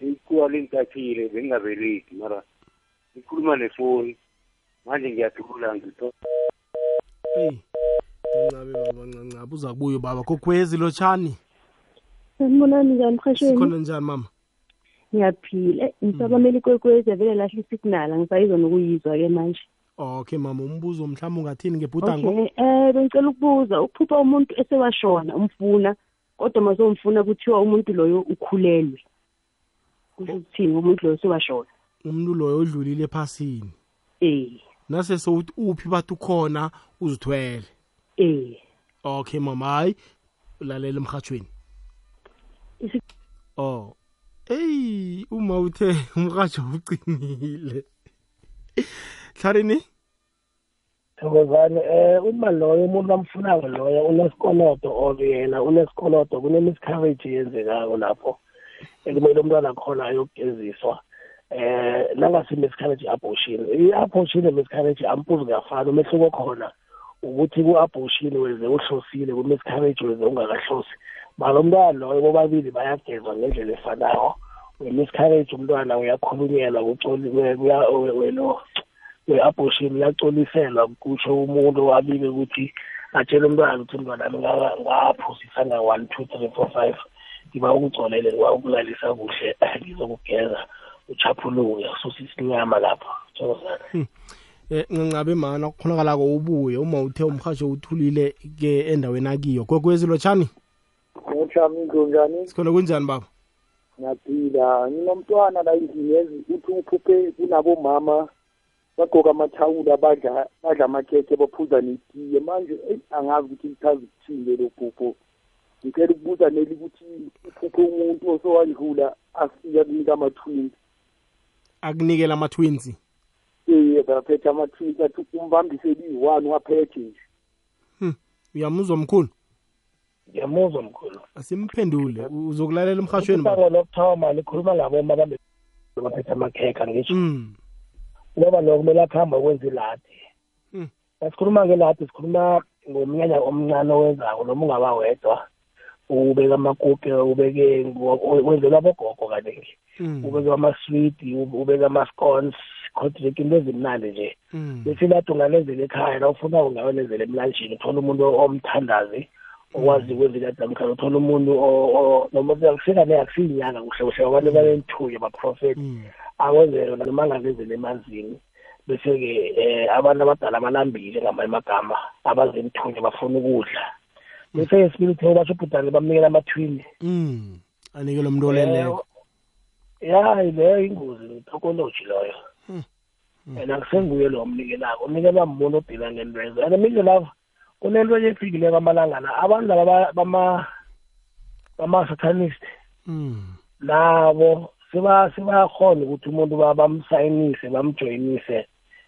Ikuwa lengikathile bengingabereki mara ngikhuluma nefoni manje ngiyathula ngito. Eyi ncancabe baba ncancabe uza kubuyo baba kokwezi lotshani sanibonani njani mhashweni sikhona njani mama? Ngiyaphila. Eh, ngisabamela ikwekwezi yavele lahle isignal angisayizona ukuyizwa-ke manje okay mama umbuzo mhlawumbe ungathini? Ngebhudango okay um bengicela ukubuza ukuphupha umuntu esewashona umfuna kodwa mase umfuna kuthiwa umuntu loyo ukhulelwe. Kusho ukuthini umuntu loyo sewashona? Umuntu loyo odlulile ephasini? Eh. Nase sowuthi uphi bathi ukhona uzithwele? Eh. Okay mama hayi ulalela emhathweni oh eyi uma uthe umrhatsho ucinile. Hlarini thokozane um uma loyo umuntu amfunako loyo unesikolodo or yena unesikolodo kune-miscarriage eyenzekako lapho ekumele umntwana khona ayokugeziswa eh nangasi-miscarriage abortion i-abortion ne-miscarriage ampuzi kuyafana umehluko khona ukuthi ku-abortion weze uhlosile ku-miscarriage weze ungakahlosi mala umntwana loyo bobabili bayagezwa ngendlela efanayo we-miscarriage umntwana uyakhulunyelwa welo we-abortion uyacoliselwa kutsho umuntu abike ukuthi atshele umntwana ukuthi umntwana ami nga- ngaphusisa nga-one two three four five ngiba ukucolele ngiba ukulalisa kuhle ngizokugeza uchaphuluke ususa isinyama lapho thokozana eh ncancabe mana kukhonakala-ko ubuye uma uthe umrhatsho uthulile ke endaweni akiyo. Kokwezi lotshani? Ngotshami njani? sikhona kunjani baba? Ngiyaphila. Nginomntwana la endlini uthi uphuphe kunabomama. Bagqoka amathawula badla badla amakhekhe baphuza netiye. Manje eyi, angazi ukuthi lichaza ukuthini lelo phupho ngicela ukubuza neli ukuthi uphuphe umuntu osowandlula afika kunika ama-twins. Akunikela ama-twins? Eh baphethe ama-twins. Athi umbambise liyi-one waphethe nje. Hmm. uyamuzwa mkhulu ngiyamuzwa mkhulu asimphendule uzokulalela emhashweni usango lokuthoma likhuluma ngaboma ababe- baphethe amakhekha ngisho. Mm. Ngoba lo kumele akuhamba ukwenza iladi Mm. asikhuluma ngeladi sikhuluma ngomnyanya omncane owenzako noma ungaba wedwa ubeke amakuke ubeke wenzelwa abogogo kaningi Mm. ubeke amaswidi ubeke ama-scones kodwa into ezimnandi nje Mm. bese iladi ungalenzela ekhaya la ufuna ungawelenzela emlanjini uthola umuntu omthandazi okwazi ukwenza iladi namkhana uthola umuntu o- o- noma kufika ne akusiyinyanga kuhle kuhle abantu banenithuyo abaprofethi akwenzele noma angazenzela emanzini bese-ke eh abantu abadala balambile ngamanye amagama abazenithunya bafuna ukudla. Bese esibili basho ubhudane bamnikela amathwini mm. anikele umuntu oleleko. Ya leyo ingozi tokoloji loyo and akusenguye lo omnikelako unikelwa muntu odila ngentwezo and midle lava kunento enye efikileko amalangana abantu laba ba- bama bama-satanist. Mm. nabo seba sebayakhona ukuthi umuntu ba- bamsayinise bamjoyinise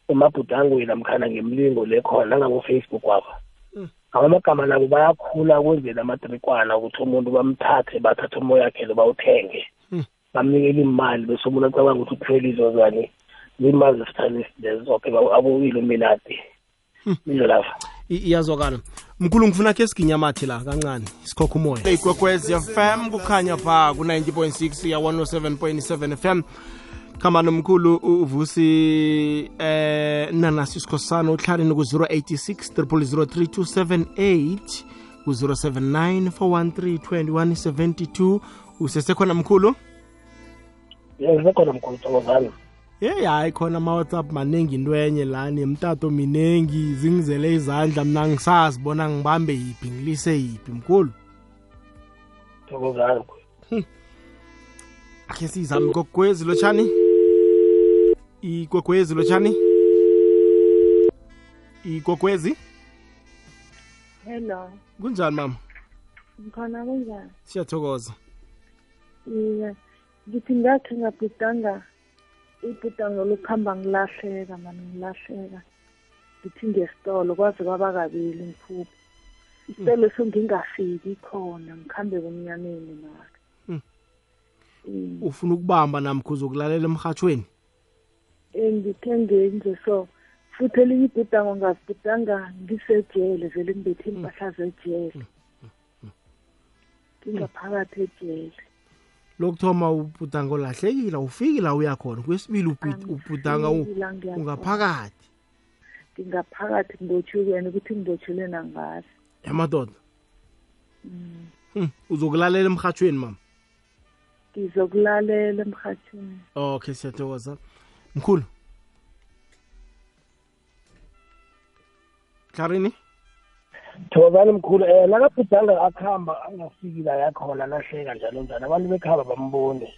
emabhudangweni namkhana ngemlingo lekhona nangabo-facebook wapha amagama nabo bayakhula kwenzela amatrikwana ukuthi umuntu bamthathe bathathe umoya wakhe lo bawuthenge bamnikele imali bese umuntu acabanga ukuthi uthwele izozwane zimali zesitalist lezo zoke abo-illuminati mizo lapha. I- iyazwakala. Mkhulu ngifuna khe siginyamathi la kancane. Sikhokha umoya. Ikwekwezi fm kukhanya pha ku-90.6 ya 107.7 fm khamba nomkhulu uvusi eh nanasi sikhosana uhlaleni ku-086 3003278 ku-079 413 usesekhona mkhulu? Yesekhona mkhulu yeyi hayi khona ama-whatsapp maningi into enye lani mtato minengi zingizele izandla mna ngisazi bona ngibambe yiphi ngilise yiphi mkhulu? Thokozani khe sizame ikwekwezi lotshani? Lo lotshani? Ikwekwezi? Hello. Kunjani mama? Ngikhona kunjani? Siyathokoza. Iye ngithi ngakhe ngabhudanga ibhudango lokuhamba ngilahleka mani ngilahleka. Ngithi ngesitolo kwaze kwaba kabili mphupho isitolo so ngingafiki khona ngikhambe kumnyameni mara Hmm. ufuna ukubamba namkho uzokulalela emrhatshweni ngithe ngenze so. Futhi elinye ibhudango ngazibhudanga ngisejele vele ngibethe impahla zejele. Ngingaphakathi ejele. Lokuthoma ubhudango lahlekile awufiki la uya khona. Kwesibili ubhid- ubhudanga u- Angifiki la ngiya khona. ungaphakathi. Ngingaphakathi ngibotshukene ukuthi ngibotshule nangazi yamadoda Mm. Hmm, uzokulalela emrhatshweni mama? Ngizokulalela emrhatshweni okay siyathokoza. Mkhulu? Klarini thokozani mkhulu um nakabhudanga akuhamba angafiki la yakhona lahleka njalo njalo. Abantu bekhaba bambone.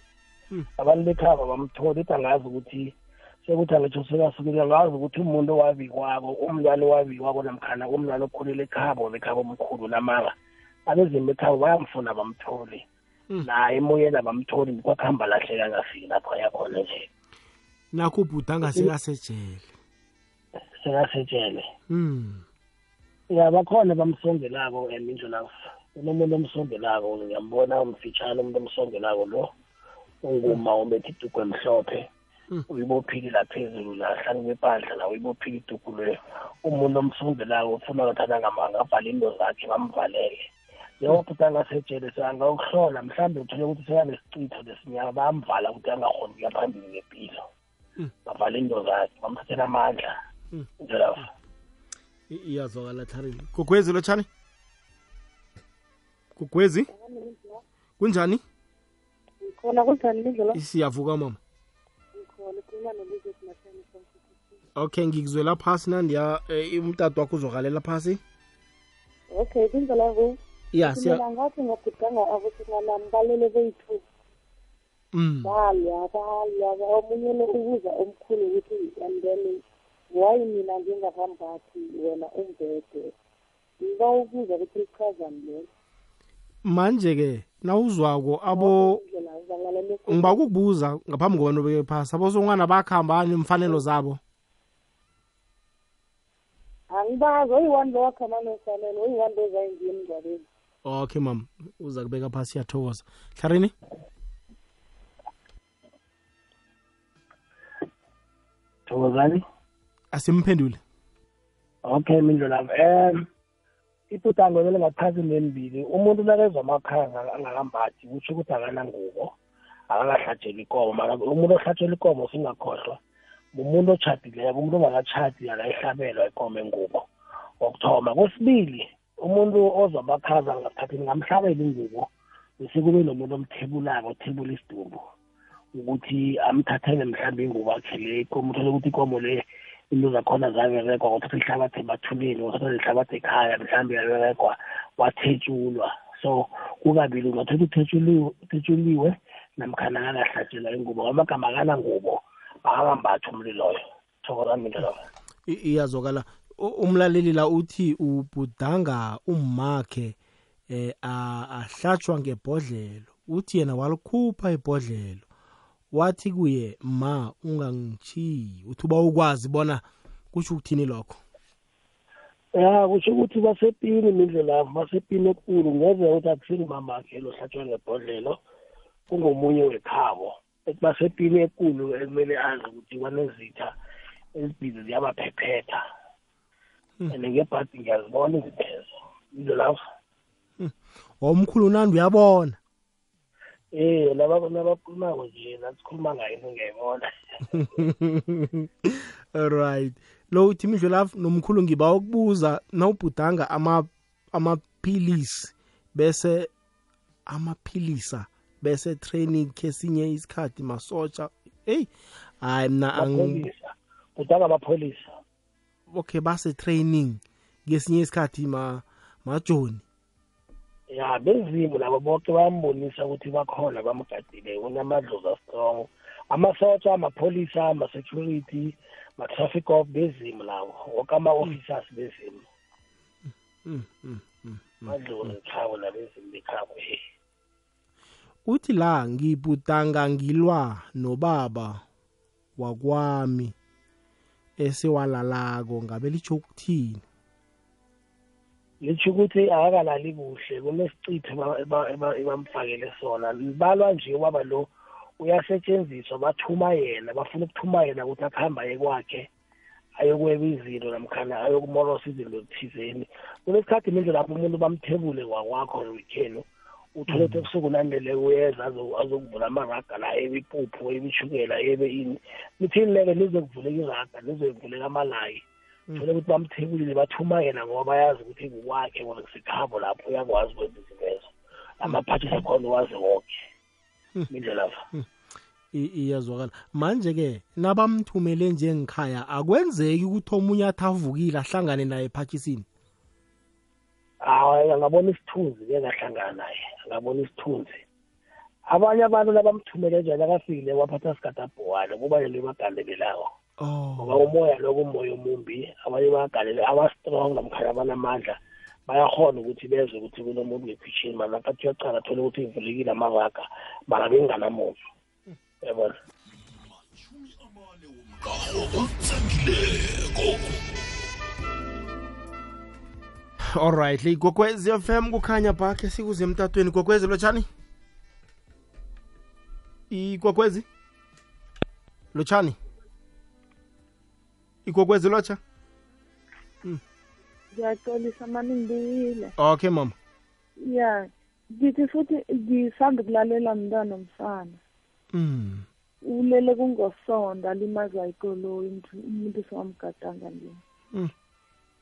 Abantu bekhaba bamthole ithi angazi ukuthi sekuthi angitsho sekasukile angazi ukuthi umuntu owabikwako umntwana owabikwako namkhana umntwana okhulele ekhabo bekhabo omkhulu namanga abezimu bekhabo bayamfuna bamthole. Naye emoyeni abamtholi kwakuhamba lahleka angafiki lapho ayakhona nje. Nakho ubhudanga sekasejele. Sekasetshele Hmm. Ya bakhona bamsongelako um injolafu unomuntu omsongelako ngiyambona umfitshane umuntu omsongelako lo unguma umbethe iduku emhlophe uyibophile la phezulu la hlanu kwepandla la uyibophile iduku leyo umuntu omsongelako ufuna ngathana angavala into zakhe bamvalele. Njengokuthi angasejele angawuhlola mhlawumbe uthole ukuthi sekanesicitho lesinyama bayamvala ukuthi angakhoni ukuya phambili ngempilo bavale into zakhe bamthathela amandla njolafu I- iyazwakala tlarini lo lotshani gugwezi kunjani? Khona kunjani lindlela siyavuka mama. Okay ngikuzwela phasi nandiya eh, umtatu wakho uzokalela phasi? Okay kunjala ku Ya, siya- mina ngathi ngabhudanga abosinganami balele beyithu Mm. balwa balwa omunye lo ubuza omkhulu ukuthi and then why mina ngingahambathi wena umbhede ngiba ubuza ukuthi lichazani lelo manje-ke nawuzwako abo indlela uzalalela ngiba ukukubuza ngaphambi kobana ubeke phasi. Abosongwana bakhambani imfanelo zabo? Angibazi oyi-one lo wakhama nofanele oyi-one lo zayingiye emngcwabeni okay mama uza kubeka phasi siyathokoza. Tlarini thokozani? Asimphendule. Okay mindlolami um iputango lele ngaphasi nembili umuntu nakezwa amakhaza angakambathi kutsho ukuthi akanangubo akakahlatsheli ikomo. Mara umuntu ohlatshela ikomo singakhohlwa umuntu otshadileko umuntu ongakatshadi akayihlabelwa ikomo engubo. Wokuthoma kwesibili umuntu ozwa amakhaza ngaphathini ngamhlabela ingubo bese kube nomuntu omthebulako othebula isidumbu ukuthi amthathele mhlawumbe ingubo akhe le ikomo uthole ukuthi ikomo le into zakhona zaberekwa kwathatha ihlabathi emathuneni kwathatha ihlabathi ekhaya mhlawumbe yaberekwa wathetshulwa so kukabili ungathola uthetsheliwe uthetsheliwe namkhana akakahlatshelwa ingubo amagama akanangubo akakambathi umliloyo thokozani mindlela I- iyazwakala. U- umlaleli la uthi ubhudanga ummakhe eh a- ahlatshwa ngebhodlelo. Uthi yena walikhupha ibhodlelo. Wathi kuye ma ungangitshiyi uthi uba ukwazi bona kusho ukuthini lokho? Ya kusho ukuthi basepini mindlelavo basepini ekulu. Ngeze ukuthi akusini mamakhe lo hlatshwa ngebhodlelo kungomunye wekhabo. Basepini ekulu ekumele azi ukuthi kwanezitha ezibhizi ziyabaphephetha. And ngebhadi ngiyazibona iziphezo mindlelavo omkhulu nandi uyabona? Eh laba nabakhulumako nje nasikhuluma ngayo into ngiyayibona alright lo uthi midlulafu nomkhulu ngiba ukubuza nawubhudanga ama amaphilisi bese amaphilisa bese training kesinye isikhathi masotsha hey hayi amapholisa kudanga amapholisa okay base training ngesinye isikhathi ma majoni ya bezimu labo bonke bayambonisa ukuthi bakhona bamgadile unamadlozi strong amasotsha amapholisa ama-security ma-traffic off bezimu lawo woke ama-officers bezimu Mm, mm, mm. madlozi khabo nabezimu bekhabo uthi la ngibhudanga ngilwa nobaba wakwami esewalalako ngabe litsho ukuthini? Litsho ukuthi akakalali kuhle kunesicitho eba- eba- eba- ebamfakele sona. Libalwa nje ubaba lo uyasetshenziswa bathuma yena bafuna ukuthuma yena ukuthi akuhamba aye kwakhe ayokweba izinto namkhana ayokumorosa izinto thizeni. Kunesikhathi mindlu lapho umuntu bamthebule kwakwakho wekhenu uthole ukuthi ebusuku nandele uyeza azo- azokuvula amaraga la ebe ipuphu ebe ishukela ebe ini. Lithini leke lizokuvuleka iraga lizoyivuleka amalayi. Thole ukuthi bamthebulile bathuma yena ngoba bayazi ukuthi kukwakhe ngoba kusekhabo lapho uyakwazi ukwenza izinto ezo amaphathisi akhona uwazi wonke mindlelafa I- iyazwakala. Manje-ke nabamthumele njengikhaya akwenzeki ukuthi omunye athi avukile ahlangane naye ephathisini? Hayi angabona isithunzi ke ngahlangana naye. Angabona isithunzi. Abanye abantu labamthumele njani akafikile waphatha sikadabhuwane kuba nento bagandelelawo ngoba umoya loko umoya omumbi abanye bayagalele aba-strong namkhana abanamandla bayakhona ukuthi bezwe ukuthi kunomuntu ngekhwitshini mana nakathi uyacala athole ukuthi ivulekile amaraga mara benganamuntu yabona allright le igogwezi fm kukhanya bakhe sikuze emtatweni. Igogwezi lotshani? Igogwezi lotshani igogwezi lotsha ngiyaxolisa mani ngibuyile. Okay mama. Ya ngithi futhi ngisanda ukulalela mntwana omfana. Mm. ulele kungosonda alimazwa ikoloyi umuntu- umuntu sewamgadanga nje. Mm.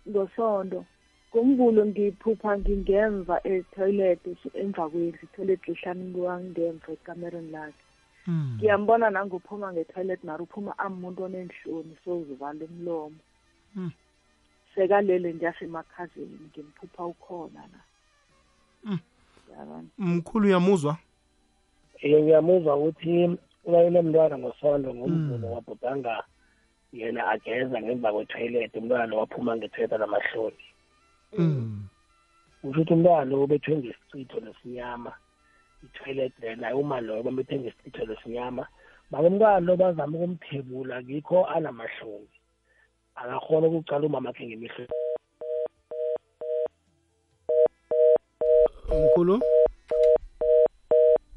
ngosondo ngomvulo ngiphupha ngingemva etoilet emva kwendlu itoilet lihlanu kuwangemva ekamereni lakhe. Ngiyambona nanguphuma ngetoilet mara uphuma amuntu onenhloni sozivala umlomo. Mm. sekalele nje asemakhazeni ngimphupha ukhona la Mm. yabona. Mkhulu uyamuzwa? Eh ngiyamuzwa ukuthi ulayele mntwana ngosondo ngomvulo wabhudanga yena ageza ngemva kwetoilet umntwana waphuma ngetoilet namahloni mm. kusho ukuthi umntwana lo ubethwe ngesicitho lesinyama itoilet lena uma loyo bambethe ngesicitho lesinyama bake umntwana lo bazama ukumthebula ngikho anamahloni akakhona ukucala umama akhe ngemihlo. Mkhulu?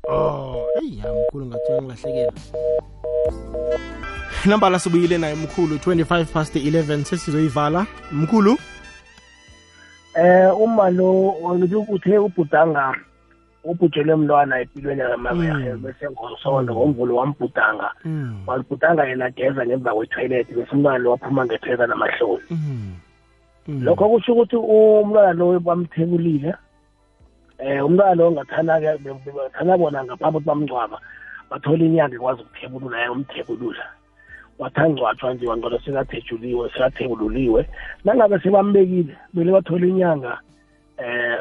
Oh eyi ya mkhulu ngathi ngilahlekela namba lasibuyile naye mkhulu 25 past 11 sesizoyivala. Mkhulu? Eh uma lo uthe ubhudanga ubhujelwe mntwana empilweni yakamama bese ngomsondo ngomvulo wambhudanga Mm. walibhudanga yena ageza ngemva kwetoilet bese umntwana lo waphuma ngetoilet namahloni. Lokho kusho ukuthi umntwana lo bamthebulile. Eh umntwana lo ngathana-ke ngathana bona ngaphambi ukuthi bamngcwaba bathola inyanga ekwazi ukuthebulula yena umthebulula. Wathangcwatshwa nje wangcono sekathejuliwe sekathebululiwe nangabe sebambekile bele bathole inyanga eh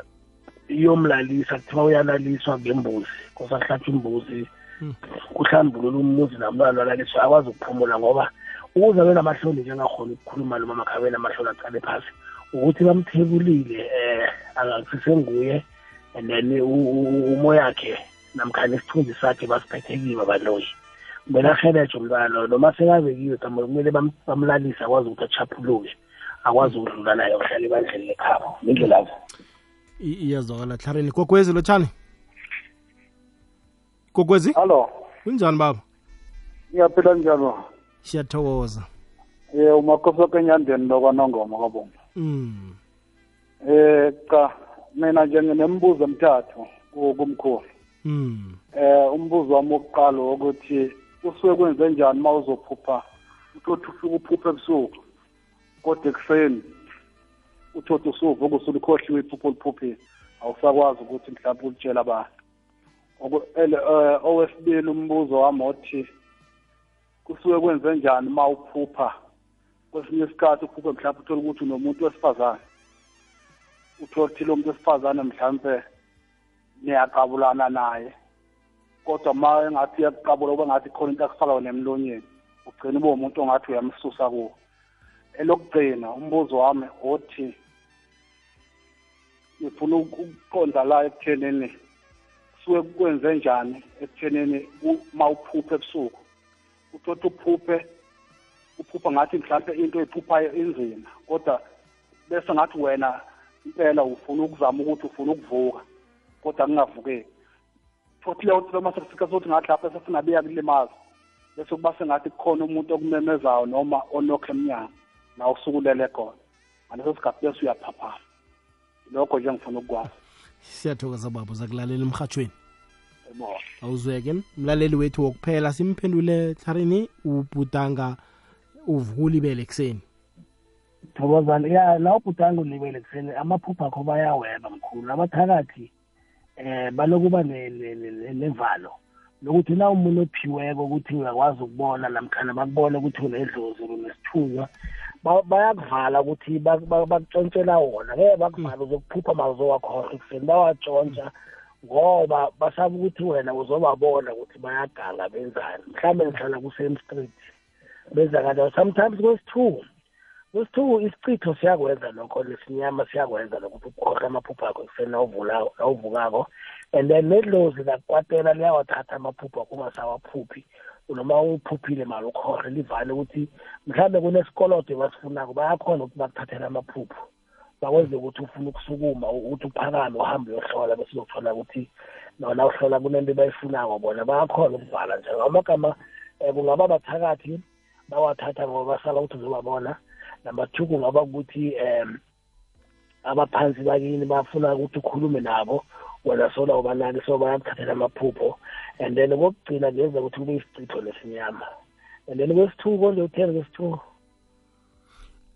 iyomlalisa kuthiwa uyalaliswa ngembuzi kusahlatshwa imbuzi kuhlambulula umuzi namntwana alaliswa akwazi ukuphumula ngoba ukuze abe namahloni njengakhona ukukhuluma noma makhabe namahloni aqale phasi ukuthi bamthebulile eh akakusesenguye and then u- u- umoya wakhe namkhani isithunzi sakhe basiphethe kibo baloyi belaheletshe umntwana loyo noma sekabekiwe kambe kumele bam- bamlalise akwazi ukuthi achaphuluke akwazi ukudlula naye ohlala ebandleni lekhabo indlelavo I- iyazwakala tlharini kokwezi lotshani kokwezi? Hallo kunjani baba? Ngiyaphila njani baba siyathokoza. Um umakhosi wakenyandeni lokwanongoma kabomba mm. um cha mina nje nginembuzo emthathu ku- kumkhulu. Mm. eh umbuzo wami wokuqala ukuthi usuke kwenze njani uma uzophupha uthi ufike uphupha ebusuku? Kodwa ekuseni uthi usuvuka usulukhohliwe iphupho oliphuphile awusakwazi ukuthi mhlawumbe ulitshela abantu. Eh, owesibili umbuzo wami othi kusuke kwenze njani uma uphupha? Kwesinye isikhathi uphuphe mhlawumbe uthole ukuthi unomuntu wesifazane. Lo muntu wesifazane mhlawumbe niyaqabulana naye. Kodwa ma engathi uyakuqabula kuba ngathi khona into akufaka nemlonyeni ugcina ube umuntu ongathi uyamsusa kuwo elokugcina umbuzo wami othi ngifuna uk- ukuqonda la ekuthenini kusuke kwenze njani ekuthenini u- ma uphuphe ebusuku. Uthothi uphuphe uphupha ngathi mhlawumbe into oyiphuphayo inzima kodwa bese ngathi wena impela ufuna ukuzama ukuthi ufuna ukuvuka kodwa kungavukeki futhi leyo nto loma sekufika sokuthi ngathi lapho sesingabiya kulimaza bese kuba sengathi kukhona umuntu okumemezayo noma onokho emnyango nawe usukulele khona. Ngaleso sikhathi bese uyaphaphama. Lokho nje ngifuna ukukwazi. Siyathokoza baba. Uzakulalela emhatshweni Yebo. awuzweke. Mlaleli wethu wokuphela simphendule tlharini ubhutanga uvula ibele ekuseni. Thokozana ya la ubhutanga ulibele ekuseni amaphupho akho bayaweba mkhulu. Abathakathi eh balokuba ne- ne- ne- nevalo lokuthi na umuntu ophiweko ukuthi uyakwazi ukubona namkhana bakubone ukuthi unedlozi unesithunywa. ba- bayakuvala ukuthi bak- bak- bakutshontshela wona. Ngeke bakuvala uzokuphupha mawuzowakhohlwa ekuseni bawatshontsha ngoba basaba ukuthi wena uzobabona ukuthi bayaganga benzani. Mhlawumbe ngihlala ku-same street benza kanjalo sometimes kwesithuku kwesithuku isichitho siyakwenza lokho lesinyama siyakwenza lokuthi ukhohle amaphupho akho ekuseni nawuvulako- nawuvukako. And then nedlozi lakwatela liyawathatha amaphupho akho ungasawaphuphi noma uphuphile mali ukhohle livale ukuthi mhlawumbe kunesikolodo basifunako bayakhona ukuthi bakuthathele amaphupho. Bakwenze ukuthi ufuna ukusukuma ukuthi uphakame uhambe uyohlola bese uzothola ukuthi nona uhlola kunento bayifunako bona bayakhona ukuvala nje. Amagama um kungaba bathakathi bawathatha ngoba basala ukuthi uzobabona. Number two kungaba ukuthi um abaphansi bakini bafuna ukuthi ukhulume nabo wena sola ubanaki so bayakuthathela amaphupho. And then kokugcina kuyeza ukuthi kube isicitho lesinyama and then kwesithuku konje utheni kwesithuku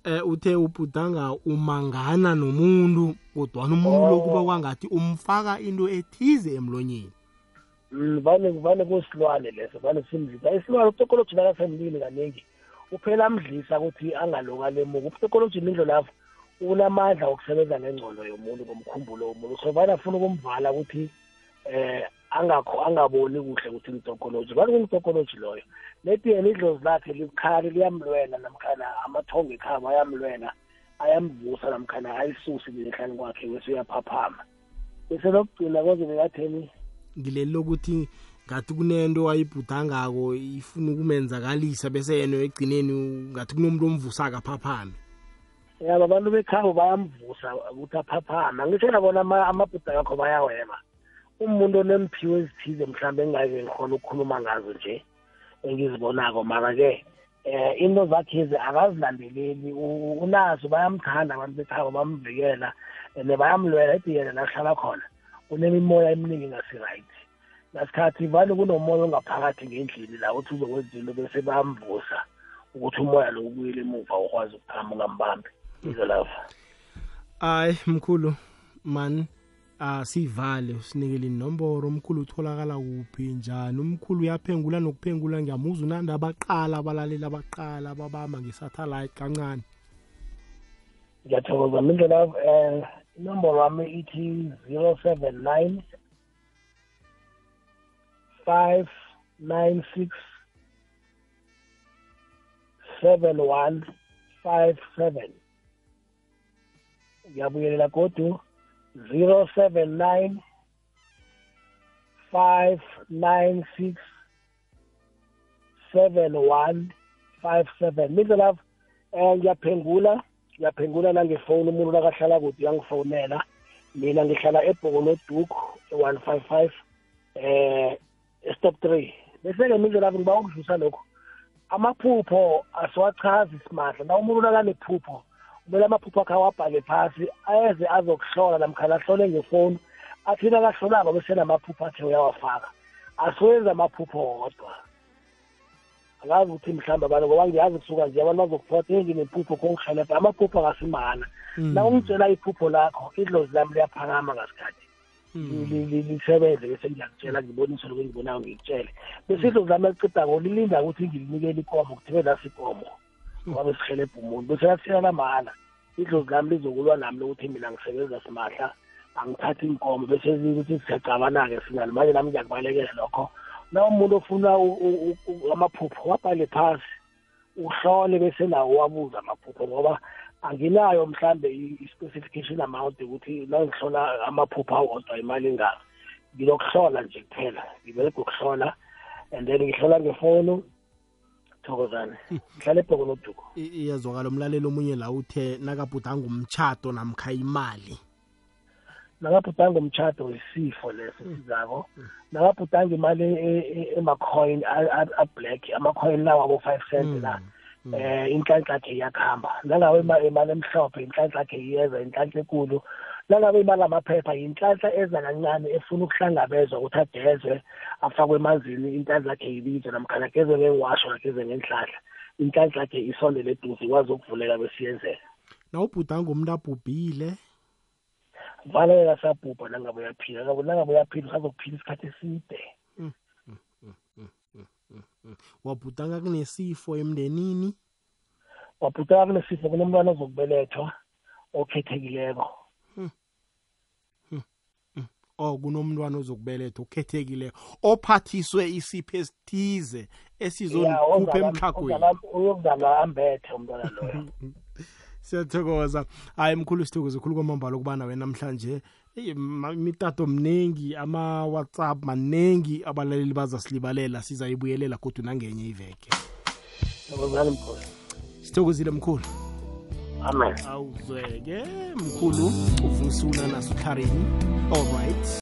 eh uthe ubhutanga umangana nomuntu kodwana umuntu lo kuba kwangathi umfaka into ethize emlonyeni. Mm, vane vane kusilwane leso vane simdlisa. Isilwane utekoloji lakasemlini kaningi uphela amdlisa ukuthi angaloku alemuka utekolojini indlo lapho unamandla okusebenza ngengcondo yomuntu ngomkhumbulo womuntu. So vane afuna ukumvala ukuthi eh angakho angaboni kuhle ukuthi ngitokoloji. Vane kungitokoloji loyo. Maybe yena idlozi lakhe likhali liyamlwela namkhana amathongo ekhaba ayamlwela ayamvusa namkhana ayisuse ngehlani kwakhe bese uyaphaphama. Bese lokugcina konje bekatheni ngileli lokuthi ngathi kunento ayibhudangako ifuna ukumenzakalisa bese yena egcineni ngathi kunomuntu omvusaka aphaphame yaba abantu bekhabo bayamvusa ukuthi aphaphama ngisho nabona ama- amabhuda yakho bayaweba. Umuntu onemphiwo ezithize mhlawumbe engake ngikhona ukukhuluma ngazo nje engizibonako mara-ke eh into zakhe ezi akazilandeleli. U- unazo bayamthanda abantu bekhabo bamvikela and bayamlwela. Ethi yena lahlala khona unemimoya eminingi engasi-right. Nasikhathi vane kunomoya ongaphakathi ngendlini la uthi uzokwenza into bese bayamvusa ukuthi umoya lo ubuyele emuva ukwazi ukuphama ungambambi. Izo lapha ayi mkhulu man asivale usinikele inomboro. Umkhulu utholakala kuphi njani? Umkhulu uyaphengula nokuphengula ngiyamuza unandi. Abaqala abalaleli abaqala ababamba nge-satellite kancane. Ngiyathokoza mindlela um inomboro wami ithi zero seven nine five nine six seven one five seven. Ngiyabuyelela godu zero seven nine five nine six seven one five seven. Mindlelavu um ngiyaphengula ngiyaphengula nangefoni umuntu nakahlala kude uyangifonela mina ngihlala ebhoko noduku e-one five five eh stop three. Bese-ke mindlelavu ngiba ukudlusa lokho amaphupho asiwachazi simahla. Na umuntu nakanephupho kumele amaphupho akhe awabhale phasi ayeze azokuhlola namkhana ahlole ngefoni. Athi nakahlolako bese namaphupho athe uyawafaka. Asiwenzi amaphupho wodwa. Angazi ukuthi mhlawumbe abantu ngoba ngiyazi kusuka nje abantu bazokuphotha enginephupho kongihelebha amaphupho akasimahana na ungitshela iphupho lakho idlozi lami liyaphakama ngasikhathi. Lisebenze bese ngiyakutshela ngibonise lokhu engibonayo ngikutshele. Bese idlozi lami eliqedako lilinda ukuthi ngilinikele ikomo kuthibe nasi ikomo ngoba besihelebha umuntu bese lakusiyana mahhala idlozi lami lizokulwa nami lokuthi mina ngisebenza simahla angithathi inkomo bese ukuthi siyacabana-ke singani manje nami ngiyakubalekela lokho. Na umuntu ofuna amaphupho wabhale phasi uhlole bese nawo wabuza amaphupho ngoba anginayo mhlambe i-specification amount ukuthi nangihlola amaphupho awodwa imali engaka ngilokuhlola nje kuphela. Ngibereka ukuhlola and then ngihlola ngefoni thokozane. Ngihlala ebhoko noduko. Iyazwakala umlaleli omunye la uthe nakabhudanga umtshato namkha imali. Nakabhudanga umtshato wesifo leso sizako. Nakabhudanga imali emacoin ablack amacoin lawa abo-five cent la eh inhlanhla yakhe iyakuhamba nangabe imali emhlophe inhlanhla yakhe iyeza inhlanhla ekulu nangabe imali amaphepha yinhlanhla eza kancane efuna ukuhlangabezwa ukuthi agezwe afakwe emanzini inhlanhla yakhe ibizwe namkhana ageze ngengiwasho ageze ngenhlahla. Inhlanhla yakhe isondele eduze ikwazi ukuvuleka besiyenzeka. Nawubhudanga umuntu abhubhile? Valeke kasabhubha nangabe uyaphila nangabe uyaphila usazokuphila isikhathi eside. Wabhudanga kunesifo emndenini? Wabhudanga kunesifo kunomntwana ozokubelethwa okhethekileko. Oh kunomntwana ozokubelethwa okhethekileko ophathiswe isipho esithize esizokhupha emtlhagweni uyokuzalwa ambethe umntwana loyo. Siyathokoza. Hayi mkhulu sithokoze khulu kwamambala ukubana wena namhlanje imitato mningi ama-whatsapp maningi abalaleli bazasilibalela sizayibuyelela kodwa nangenye iveke. Thokozani mkhosi sithokozile mkhulu. Amen. Awuzweke mkhulu uvusula all right